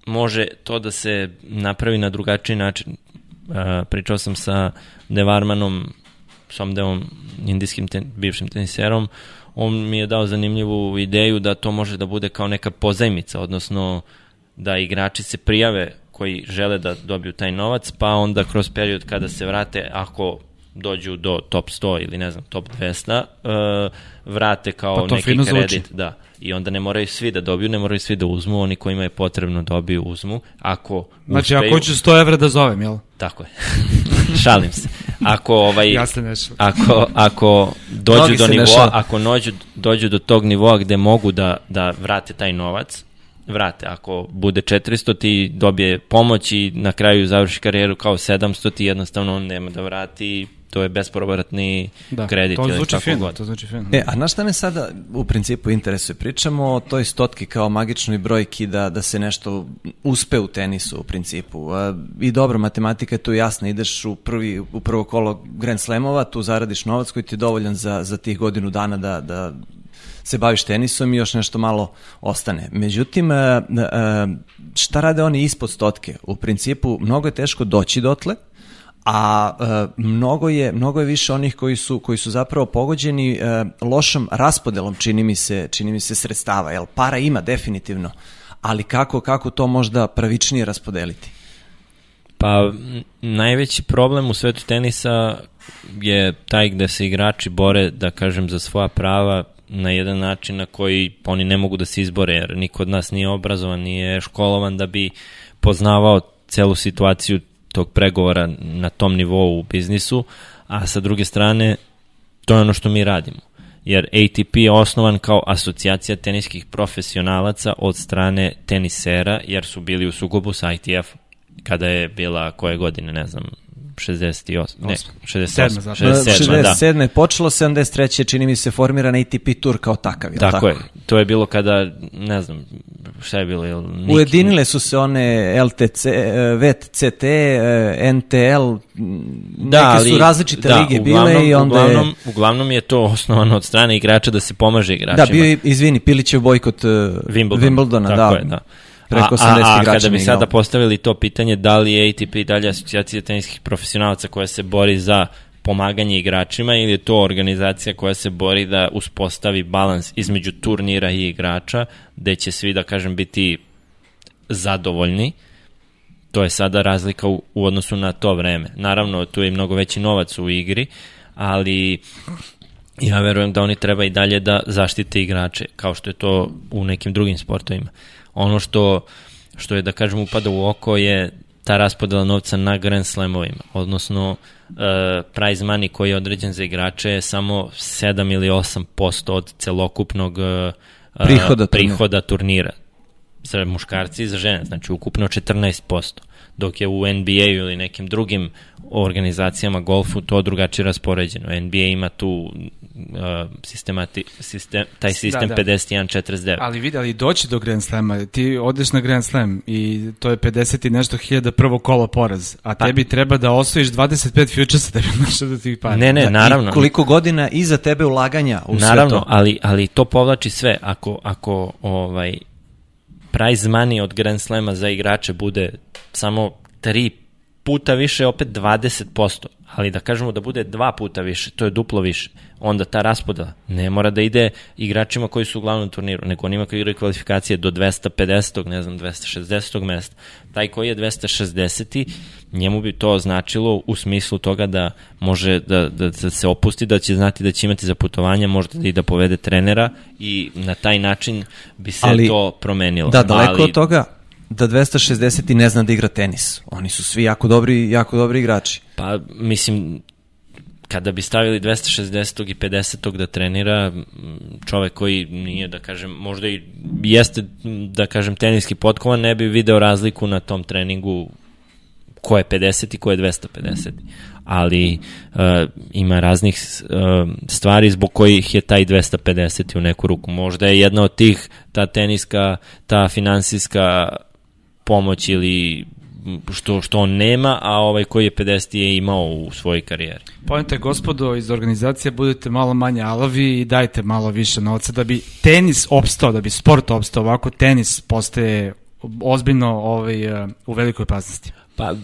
može to da se napravi na drugačiji način. E, pričao sam sa Devarmanom, Somdevom, indijskim ten, bivšim teniserom, on mi je dao zanimljivu ideju da to može da bude kao neka pozajmica, odnosno da igrači se prijave koji žele da dobiju taj novac, pa onda kroz period kada se vrate, ako dođu do top 100 ili ne znam, top 200, uh, vrate kao Pa neki kredit. zvuči. Da. I onda ne moraju svi da dobiju, ne moraju svi da uzmu, oni kojima je potrebno dobiju, uzmu. Ako Znači, uspeju, ako hoću 100 evra da zovem, jel? Tako je. Šalim se. Ako ovaj Ja ako ako dođu Mnogi do nivoa, šale. ako nođu, dođu do tog nivoa gde mogu da da vrate taj novac, vrate. Ako bude 400 ti dobije pomoć i na kraju završi karijeru kao 700 ti jednostavno on nema da vrati to je bespovratni Da, kredit to zvuči fino, god. to zvuči fino. E, a na šta me sada u principu interesuje? Pričamo o toj stotki kao magičnoj brojki da, da se nešto uspe u tenisu u principu. I dobro, matematika je tu jasna. Ideš u, prvi, u prvo kolo Grand Slamova, tu zaradiš novac koji ti je dovoljan za, za tih godinu dana da, da se baviš tenisom i još nešto malo ostane. Međutim, šta rade oni ispod stotke? U principu, mnogo je teško doći dotle, a e, mnogo je mnogo je više onih koji su koji su zapravo pogođeni e, lošom raspodelom čini mi se čini mi se sredstava jel? Para ima definitivno. Ali kako kako to možda pravičnije raspodeliti? Pa najveći problem u svetu tenisa je taj gde se igrači bore, da kažem, za svoja prava na jedan način na koji oni ne mogu da se izbore, jer niko od nas nije obrazovan, nije školovan da bi poznavao celu situaciju tog pregovora na tom nivou u biznisu, a sa druge strane, to je ono što mi radimo. Jer ATP je osnovan kao asocijacija teniskih profesionalaca od strane tenisera, jer su bili u sukobu sa ITF kada je bila koje godine, ne znam, 68, ne, 68, Sedma zapravo. 67, da. 67. je počelo 73. čini mi se formiran ATP tur kao takav jel Tako, je. To je bilo kada, ne znam, šta je bilo? Niki- Ujedinile su se one LTC, e, VTCT, e, NTL, Da, neke su različite da, lige uglavnom, bile i onda je... uglavnom, uglavnom je to osnovano od strane igrača da se pomaže igračima. Da, bio je, izvini, Pilićev bojkot uh, Wimbledon. Wimbledona, Tako da. je, da. Preko 80 a, a, a igrača kada bi ne sada postavili to pitanje da li je ATP dalje asocijacija teniskih profesionalaca koja se bori za pomaganje igračima ili je to organizacija koja se bori da uspostavi balans između turnira i igrača gde će svi da kažem biti zadovoljni to je sada razlika u, u odnosu na to vreme. Naravno, tu je mnogo veći novac u igri, ali ja verujem da oni treba i dalje da zaštite igrače, kao što je to u nekim drugim sportovima. Ono što, što je, da kažem, upada u oko je ta raspodela novca na Grand Slamovima, odnosno uh, prize money koji je određen za igrače je samo 7 ili 8% od celokupnog uh, Prihoda turnira. prihoda turnira. za muškarci i za žene, znači ukupno 14%, dok je u NBA-u ili nekim drugim organizacijama golfu to drugačije raspoređeno. NBA ima tu uh, sistemati, sistem, taj sistem Da, da. 51-49. Ali vidi, ali doći do Grand Slema, ti odeš na Grand Slam i to je 50 i nešto hiljada prvo kolo poraz, a tebi treba da osvojiš 25 futuresa da bi našao do tih para. Ne, ne, Da, naravno. I koliko godina iza tebe ulaganja u sve Naravno, to. ali, ali to povlači sve. Ako, ako ovaj, prize money od Grand Slema za igrače bude samo tri puta više, opet 20%, ali da kažemo da bude dva puta više, to je duplo više, onda ta raspodela ne mora da ide igračima koji su u glavnom turniru, nego onima koji igraju kvalifikacije do 250. ne znam, 260. mesta. Taj koji je 260. njemu bi to značilo u smislu toga da može da, da, da se opusti, da će znati da će imati za putovanja, možda i da povede trenera i na taj način bi se Ali- to promenilo. Da, daleko Ali- od toga da 260 i ne zna da igra tenis. Oni su svi jako dobri, jako dobri igrači. Pa, mislim, kada bi stavili 260. i 50. da trenira, čovek koji nije, da kažem, možda i jeste, da kažem, teniski potkovan, ne bi video razliku na tom treningu ko je 50 i ko je 250. Ali uh, ima raznih uh, stvari zbog kojih je taj 250 u neku ruku. Možda je jedna od tih ta teniska, ta finansijska pomoć ili što, što on nema, a ovaj koji je 50 je imao u svojoj karijeri. Pojente, gospodo iz organizacije, budete malo manje alavi i dajte malo više novca da bi tenis opstao, da bi sport opstao. Ovako tenis postaje ozbiljno ovaj, u velikoj opasnosti. Pa,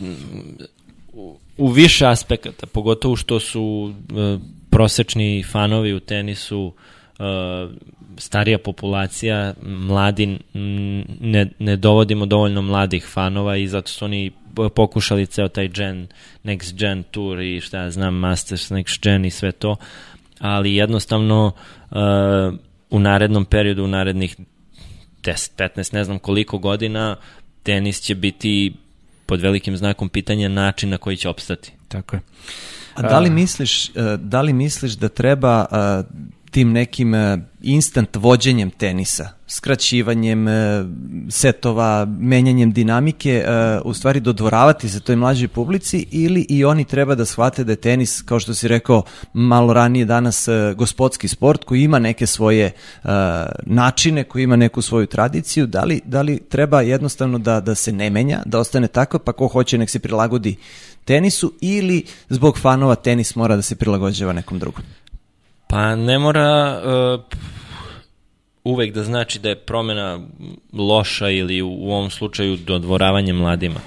u, više aspekata, pogotovo što su e, prosečni fanovi u tenisu starija populacija, mladi, ne, ne dovodimo dovoljno mladih fanova i zato su oni pokušali ceo taj gen, next gen tour i šta ja znam, Masters next gen i sve to, ali jednostavno uh, u narednom periodu, u narednih 10, 15, ne znam koliko godina, tenis će biti pod velikim znakom pitanja način na koji će opstati. Tako je. A da li misliš, uh, da li misliš da treba uh, tim nekim uh, instant vođenjem tenisa, skraćivanjem setova, menjanjem dinamike, u stvari dodvoravati se toj mlađoj publici ili i oni treba da shvate da je tenis, kao što si rekao malo ranije danas, gospodski sport koji ima neke svoje načine, koji ima neku svoju tradiciju, da li, da li treba jednostavno da, da se ne menja, da ostane tako, pa ko hoće nek se prilagodi tenisu ili zbog fanova tenis mora da se prilagođava nekom drugom? Pa ne mora uh, uvek da znači da je promena loša ili u, u ovom slučaju dodvoravanje mladima.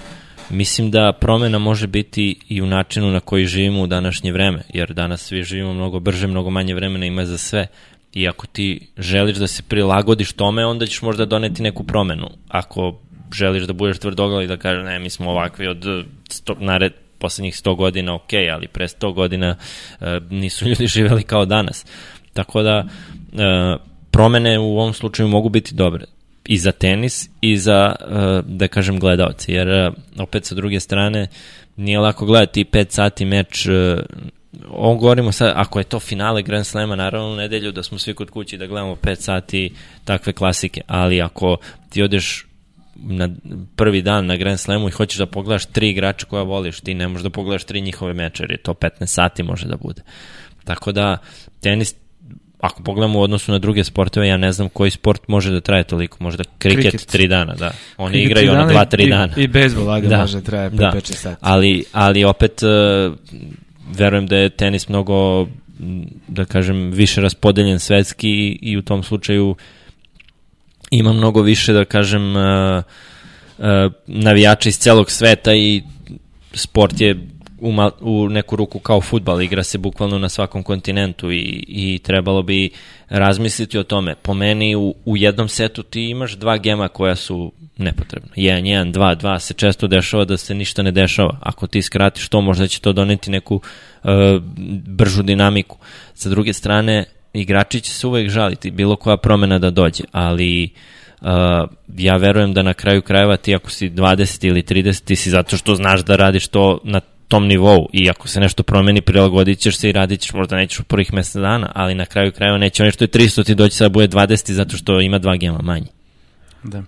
Mislim da promena može biti i u načinu na koji živimo u današnje vreme, jer danas svi živimo mnogo brže, mnogo manje vremena ima za sve. I ako ti želiš da se prilagodiš tome, onda ćeš možda doneti neku promenu. Ako želiš da budeš tvrdoglav i da kažeš ne, mi smo ovakvi od sto, nared, poslednjih 100 godina ok, ali pre 100 godina e, nisu ljudi živeli kao danas. Tako da e, promene u ovom slučaju mogu biti dobre. I za tenis i za, e, da kažem, gledalce, jer e, opet sa druge strane nije lako gledati 5 sati meč e, on govorimo sad, ako je to finale Grand Slema, naravno u nedelju da smo svi kod kući da gledamo 5 sati takve klasike, ali ako ti odeš na prvi dan na Grand Slamu i hoćeš da pogledaš tri igrača koja voliš, ti ne možeš da pogledaš tri njihove meče, jer je to 15 sati može da bude. Tako da, tenis ako pogledamo u odnosu na druge sportove, ja ne znam koji sport može da traje toliko, možda kriket, kriket. tri dana, da. Oni kriket igraju ono dva, tri dana. I, i bejsbol, ajde, da, može da traje 5 da. sati. Ali, ali opet, uh, verujem da je tenis mnogo, da kažem, više raspodeljen svetski i, i u tom slučaju ima mnogo više, da kažem, uh, uh, navijača iz celog sveta i sport je u, mal, u neku ruku kao futbal, igra se bukvalno na svakom kontinentu i, i trebalo bi razmisliti o tome. Po meni u, u jednom setu ti imaš dva gema koja su nepotrebna. 1, 1, 2, 2 se često dešava da se ništa ne dešava. Ako ti skratiš to, možda će to doneti neku uh, bržu dinamiku. Sa druge strane, igrači će se uvek žaliti, bilo koja promena da dođe, ali uh, ja verujem da na kraju krajeva ti ako si 20 ili 30 ti si zato što znaš da radiš to na tom nivou i ako se nešto promeni prilagodit ćeš se i radit ćeš možda nećeš u prvih mesec dana, ali na kraju krajeva neće ono što je 300 ti doći sada bude 20 zato što ima dva gema manje. Da.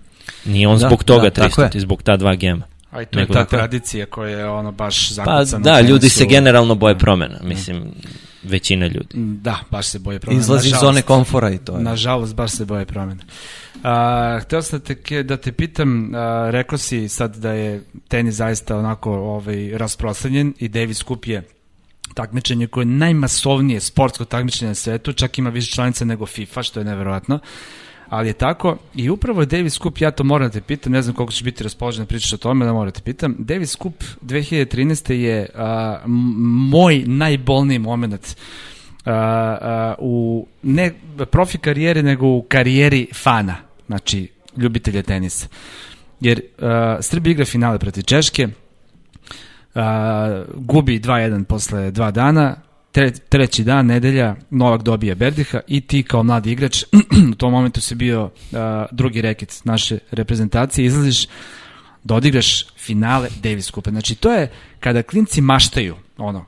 Nije on da, zbog toga da, 300 ti, zbog ta dva gema. A i to je ta tradicija koja je ono baš zakucana. Pa da, ljudi se generalno boje da. promena, mislim, većina ljudi. Da, baš se boje promena. Izlazi iz zone komfora i to je. Nažalost, baš se boje promena. A, hteo sam da te, da te pitam, a, rekao si sad da je tenis zaista onako ovaj, rasprostranjen i Davis Cup je takmičenje koje je najmasovnije sportsko takmičenje na svetu, čak ima više članica nego FIFA, što je neverovatno. Uh, ali je tako i upravo je Davis Cup, ja to moram da te pitam, ne znam koliko će biti raspoložen da pričaš o tome, da moram da te pitam, Davis Cup 2013. je a, moj najbolniji moment a, u ne profi karijeri, nego u karijeri fana, znači ljubitelja tenisa. Jer a, Srbija igra finale protiv Češke, a, gubi 2-1 posle dva dana, tre, treći dan, nedelja, Novak dobije Berdiha i ti kao mladi igrač, u tom momentu si bio uh, drugi reket naše reprezentacije, izlaziš da odigraš finale Davis Kupa. Znači, to je kada klinci maštaju, ono,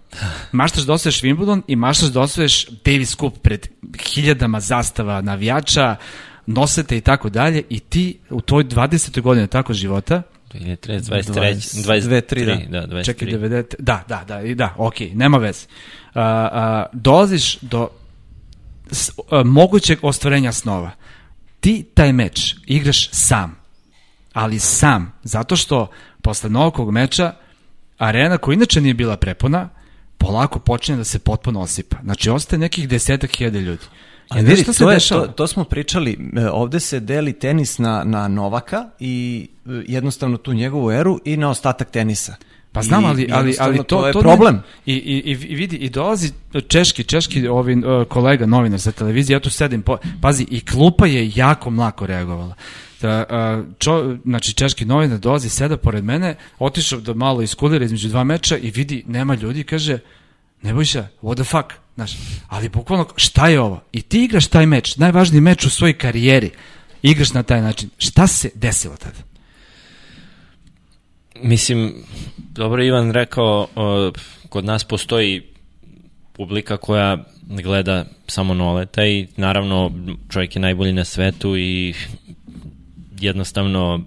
maštaš da osvoješ Wimbledon i maštaš da osvoješ Davis Cup pred hiljadama zastava navijača, nosete i tako dalje i ti u tvoj 20. godine tako života 2023, 23, 23, da, da 23. Čekaj, 90, da, da, da, i da, ok, nema veze. Uh, uh, dolaziš do s, uh, mogućeg ostvarenja snova. Ti taj meč igraš sam, ali sam, zato što posle novog meča arena koja inače nije bila prepuna, polako počinje da se potpuno osipa. Znači, ostaje nekih desetak hiljada ljudi. Ali vidi, to, je, to, to smo pričali, e, ovde se deli tenis na, na Novaka i e, jednostavno tu njegovu eru i na ostatak tenisa. Pa znam, I ali, ali, ali jednostavno to, to je ne- problem. I, i, i vidi, i dolazi češki, češki ovi, uh, kolega, novinar sa televizije, ja tu sedim, po, pazi, i klupa je jako mlako reagovala. Da, uh, čo, znači, češki novinar dolazi, seda pored mene, otišao da malo iskulira između dva meča i vidi, nema ljudi, kaže, Nebojša, what the fuck, znaš, ali bukvalno, šta je ovo? I ti igraš taj meč, najvažniji meč u svojoj karijeri, igraš na taj način. Šta se desilo tada? Mislim, dobro Ivan rekao, kod nas postoji publika koja gleda samo Noleta i naravno čovjek je najbolji na svetu i jednostavno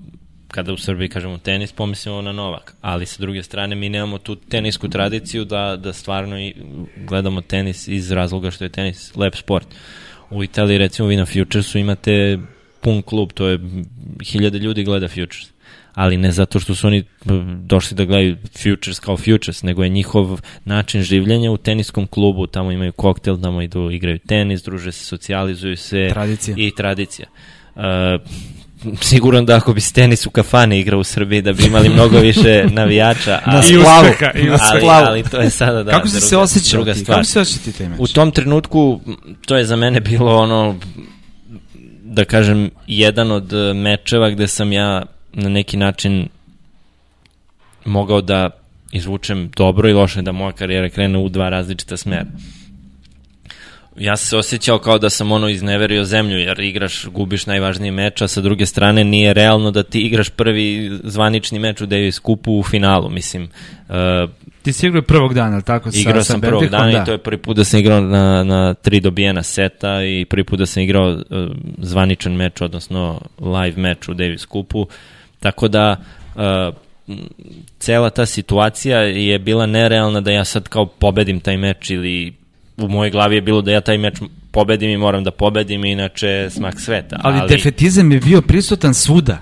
kada u Srbiji kažemo tenis, pomislimo na Novak. Ali sa druge strane mi nemamo tu tenisku tradiciju da, da stvarno i gledamo tenis iz razloga što je tenis lep sport. U Italiji recimo vi na Futuresu imate pun klub, to je hiljade ljudi gleda Futures ali ne zato što su oni došli da gledaju Futures kao Futures, nego je njihov način življenja u teniskom klubu, tamo imaju koktel, tamo idu, igraju tenis, druže se, socijalizuju se. Tradicija. I tradicija. Uh, siguran da ako bi se tenis u kafane igrao u Srbiji da bi imali mnogo više navijača. Na ali- splavu. uspeha, i Na ali, ali to je sada da, Kako si druga, se osjećao druga stvar. Kako si se osjećao ti taj meč? U tom trenutku to je za mene bilo ono da kažem jedan od mečeva gde sam ja na neki način mogao da izvučem dobro i loše da moja karijera krene u dva različita smera. Ja sam se osjećao kao da sam ono izneverio zemlju, jer igraš, gubiš najvažniji meč, a sa druge strane nije realno da ti igraš prvi zvanični meč u Davis Kupu u finalu, mislim. Uh, Ti si igrao prvog dana, ali tako? Igrao sa, sam sa prvog dana da. i to je prvi put da sam igrao na, na tri dobijena seta i prvi put da sam igrao uh, zvaničan meč, odnosno live meč u Davis Kupu. Tako da uh, m, cela ta situacija je bila nerealna da ja sad kao pobedim taj meč ili u mojoj glavi je bilo da ja taj meč pobedim i moram da pobedim, inače smak sveta. Ali, ali defetizam je bio prisutan svuda.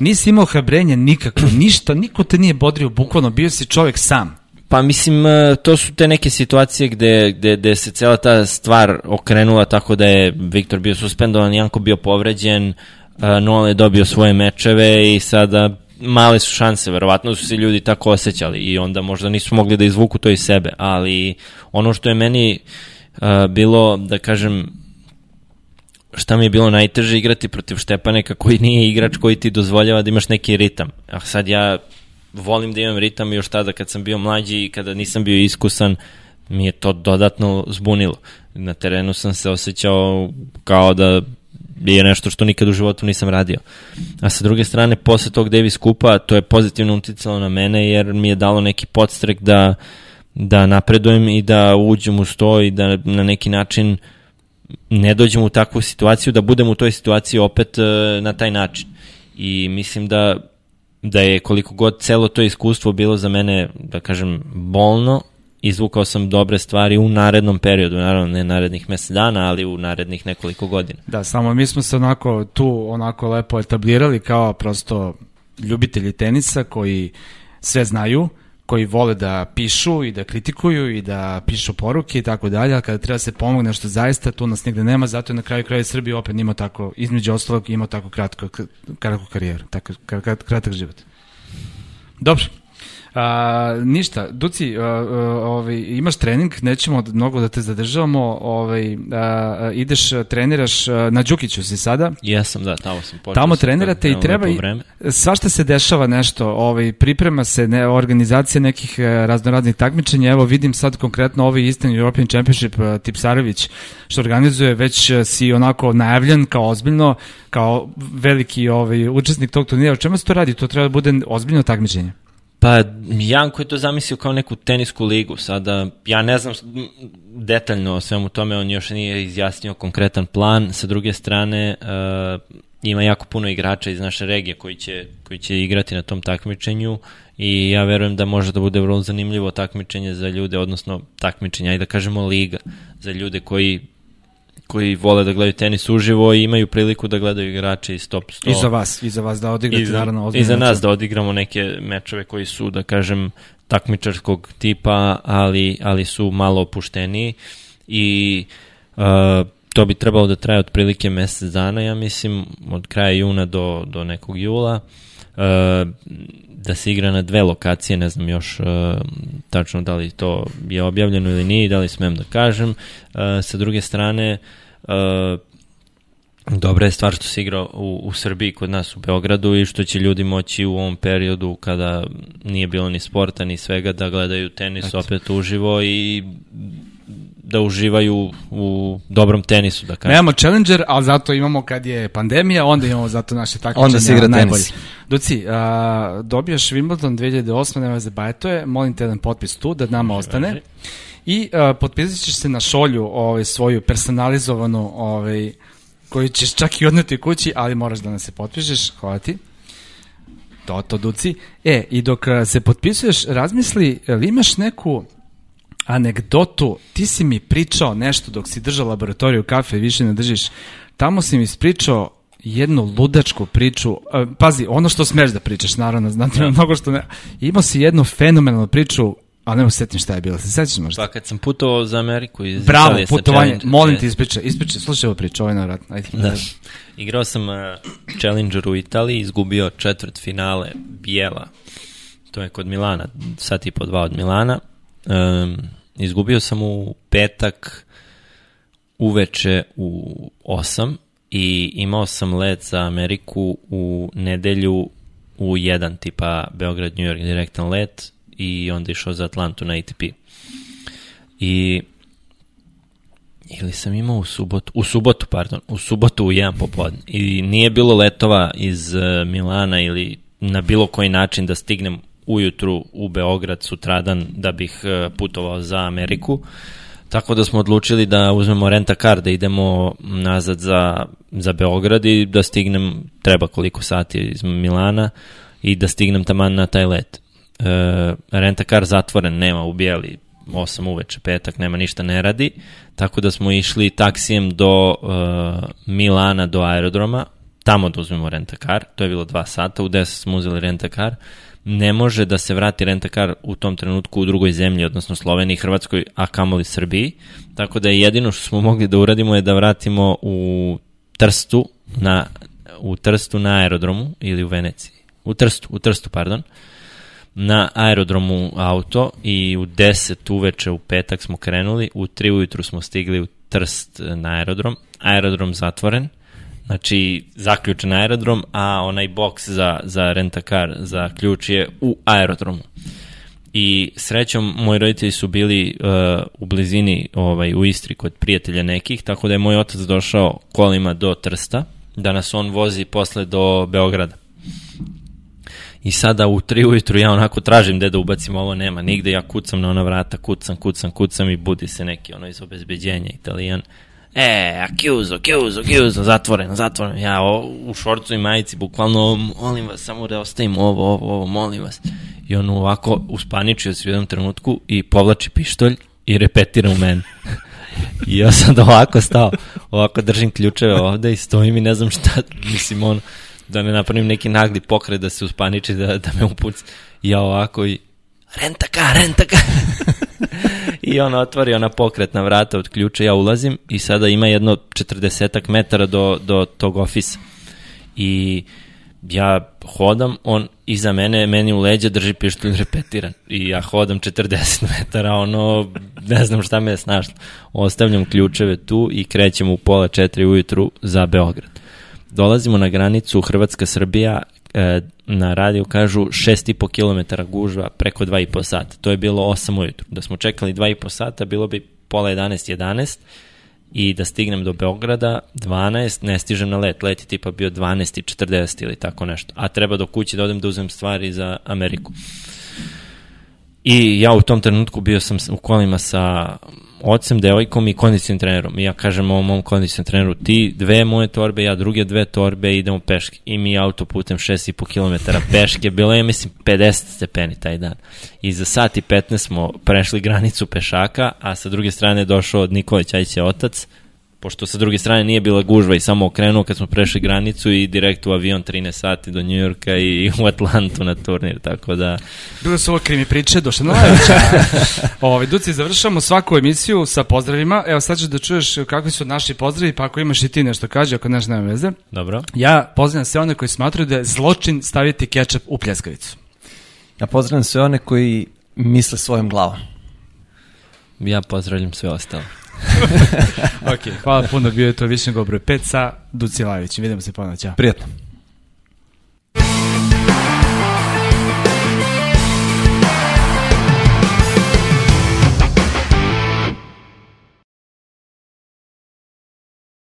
Nisi imao hrabrenja nikako, ništa, niko te nije bodrio, bukvalno, bio si čovek sam. Pa mislim, e, to su te neke situacije gde, gde, gde se cela ta stvar okrenula tako da je Viktor bio suspendovan, Janko bio povređen, e, Nole je dobio svoje mečeve i sada male su šanse, verovatno su se ljudi tako osjećali i onda možda nisu mogli da izvuku to iz sebe, ali ono što je meni uh, bilo, da kažem, šta mi je bilo najteže igrati protiv Štepaneka koji nije igrač koji ti dozvoljava da imaš neki ritam. A sad ja volim da imam ritam još tada kad sam bio mlađi i kada nisam bio iskusan mi je to dodatno zbunilo. Na terenu sam se osjećao kao da je nešto što nikad u životu nisam radio. A sa druge strane, posle tog Davis kupa, to je pozitivno uticalo na mene jer mi je dalo neki podstrek da, da napredujem i da uđem u sto i da na neki način ne dođem u takvu situaciju, da budem u toj situaciji opet e, na taj način. I mislim da da je koliko god celo to iskustvo bilo za mene, da kažem, bolno, izvukao sam dobre stvari u narednom periodu, naravno ne narednih mesec dana, ali u narednih nekoliko godina. Da, samo mi smo se onako tu onako lepo etablirali kao prosto ljubitelji tenisa koji sve znaju, koji vole da pišu i da kritikuju i da pišu poruke i tako dalje, ali kada treba se pomogne nešto zaista, tu nas nigde nema, zato je na kraju kraja Srbije opet imao tako, između ostalog imao tako kratko, kratku karijeru, tako, krat, kratak život. Dobro. A, ništa, Duci, a, a, ovaj, imaš trening, nećemo mnogo da te zadržavamo, ovaj, a, ideš, treniraš, a, na Đukiću si sada, Jesam, da, tamo sam počeo. Tamo trenirate i treba i svašta se dešava nešto, ovaj priprema se ne, organizacija nekih e, raznoraznih takmičenja. Evo vidim sad konkretno ovaj Eastern European Championship e, Tipsarević što organizuje, već e, si onako najavljen kao ozbiljno, kao veliki ovaj učesnik tog turnira. O čemu se to radi? To treba da bude ozbiljno takmičenje. Pa, Janko je to zamislio kao neku tenisku ligu. Sada, ja ne znam detaljno o svemu tome, on još nije izjasnio konkretan plan. Sa druge strane, uh, ima jako puno igrača iz naše regije koji će, koji će igrati na tom takmičenju i ja verujem da može da bude vrlo zanimljivo takmičenje za ljude, odnosno takmičenje, ajde da kažemo liga, za ljude koji koji vole da gledaju tenis uživo i imaju priliku da gledaju igrače iz top 100. I za vas, i za vas da odigrate I za, naravno I za nas da odigramo neke mečeve koji su, da kažem, takmičarskog tipa, ali, ali su malo opušteniji i uh, to bi trebalo da traje otprilike mesec dana, ja mislim, od kraja juna do, do nekog jula. e, da se igra na dve lokacije, ne znam još e, tačno da li to je objavljeno ili nije, da li smem da kažem. E, sa druge strane, e, Dobra je stvar što se igra u, u Srbiji kod nas u Beogradu i što će ljudi moći u ovom periodu kada nije bilo ni sporta ni svega da gledaju tenis Eto. opet uživo i da uživaju u dobrom tenisu, da kažem. Nemamo Challenger, ali zato imamo kad je pandemija, onda imamo zato naše takmičenja Onda se igra najbolji. tenis. Duci, a, dobijaš Wimbledon 2008. nema za bajetoje, molim te jedan potpis tu da nama ostane. I a, potpisat ćeš se na šolju ovaj, svoju personalizovanu ovaj, koju ćeš čak i odneti kući, ali moraš da nas se potpišeš, hvala ti. To, to, Duci. E, i dok se potpisuješ, razmisli, li imaš neku anegdotu, ti si mi pričao nešto dok si držao laboratoriju kafe, više ne držiš, tamo si mi ispričao jednu ludačku priču, pazi, ono što smeš da pričaš, naravno, znate, da. mnogo što ne, imao si jednu fenomenalnu priču Ali ne setim šta je bilo, se sećaš možda? Pa kad sam putovao za Ameriku iz Bravo, Italije putovanje, molim te ispričaj, ispričaj, slušaj ovo priču, ovo je navratno, ajde. Da. Igrao sam uh, Challenger u Italiji, izgubio četvrt finale Bijela, to je kod Milana, sat i po dva od Milana. Um, izgubio sam u petak uveče u 8 i imao sam let za Ameriku u nedelju u 1, tipa Beograd, New York, direktan let i onda išao za Atlantu na ATP. I ili sam imao u subotu, u subotu, pardon, u subotu u jedan popodne. I nije bilo letova iz uh, Milana ili na bilo koji način da stignem ujutru u Beograd sutradan da bih uh, putovao za Ameriku. Tako da smo odlučili da uzmemo renta car, da idemo nazad za, za Beograd i da stignem, treba koliko sati iz Milana i da stignem taman na taj let e, rentakar zatvoren, nema u bijeli 8 uveče, petak, nema ništa ne radi, tako da smo išli taksijem do uh, Milana, do aerodroma, tamo da uzmemo rentakar, to je bilo 2 sata, u 10 smo uzeli rentakar, ne može da se vrati rentakar u tom trenutku u drugoj zemlji, odnosno Sloveniji, Hrvatskoj, a kamoli Srbiji, tako da je jedino što smo mogli da uradimo je da vratimo u Trstu, na, u Trstu na aerodromu ili u Veneciji, u Trstu, u Trstu, pardon, uh, na aerodromu auto i u 10 uveče u petak smo krenuli, u 3 ujutru smo stigli u Trst na aerodrom, aerodrom zatvoren, znači zaključen aerodrom, a onaj boks za, za rentakar, za ključ je u aerodromu. I srećom, moji roditelji su bili uh, u blizini ovaj, u Istri kod prijatelja nekih, tako da je moj otac došao kolima do Trsta, da nas on vozi posle do Beograda. I sada u tri ujutru ja onako tražim gde da ubacim ovo, nema nigde, ja kucam na ona vrata, kucam, kucam, kucam i budi se neki ono iz obezbeđenja italijan. E, accuse, accuse, accuse, zatvoren, zatvoren. Ja o, u šorcu i majici, bukvalno, molim vas, samo da ostavim ovo, ovo, ovo, molim vas. I on ovako uspaničio se u jednom trenutku i povlači pištolj i repetira u mene. I ja sam da ovako stao, ovako držim ključeve ovde i stojim i ne znam šta, mislim, ono, da ne napravim neki nagli pokret da se uspaniči, da, da me upuci. Ja ovako i renta ka, renta ka. I on otvori ona pokretna vrata od ključa, ja ulazim i sada ima jedno 40 metara do, do tog ofisa. I ja hodam, on iza mene, meni u leđa drži pištolj repetiran. I ja hodam 40 metara, ono, ne znam šta me je snašlo. Ostavljam ključeve tu i krećem u pola četiri ujutru za Beograd dolazimo na granicu Hrvatska-Srbija, e, na radiju kažu 6,5 km gužva preko 2,5 sata. To je bilo 8 ujutru. Da smo čekali 2,5 sata, bilo bi pola 11, 11 i da stignem do Beograda 12, ne stižem na let. Let je tipa bio 12 40 ili tako nešto. A treba do kuće da odem da uzem stvari za Ameriku. I ja u tom trenutku bio sam u kolima sa ocem, devojkom i kondicijnim trenerom. I ja kažem ovom mom kondicijnom treneru, ti dve moje torbe, ja druge dve torbe, idemo peške. I mi autoputem 6,5 km peške, bilo je, mislim, 50 stepeni taj dan. I za sat i 15 smo prešli granicu pešaka, a sa druge strane došao od Nikolić Ajće otac, pošto sa druge strane nije bila gužva i samo okrenuo kad smo prešli granicu i direkt u avion 13 sati do Njujorka i u Atlantu na turnir, tako da... Bilo su ovo krimi priče, došla na Lajevića. Ovi, Duci, završamo svaku emisiju sa pozdravima. Evo sad ćeš da čuješ kakvi su naši pozdravi, pa ako imaš i ti nešto kaži, ako nešto nema veze. Dobro. Ja pozdravljam sve one koji smatruju da je zločin staviti kečap u pljeskavicu. Ja pozdravljam sve one koji misle svojom glavom. Ja pozdravljam sve ostalo. ok, hvala puno, bio je to Višnjegov broj 5 sa Duci Lajevićem. Vidimo se ponovno, ćao. Prijetno.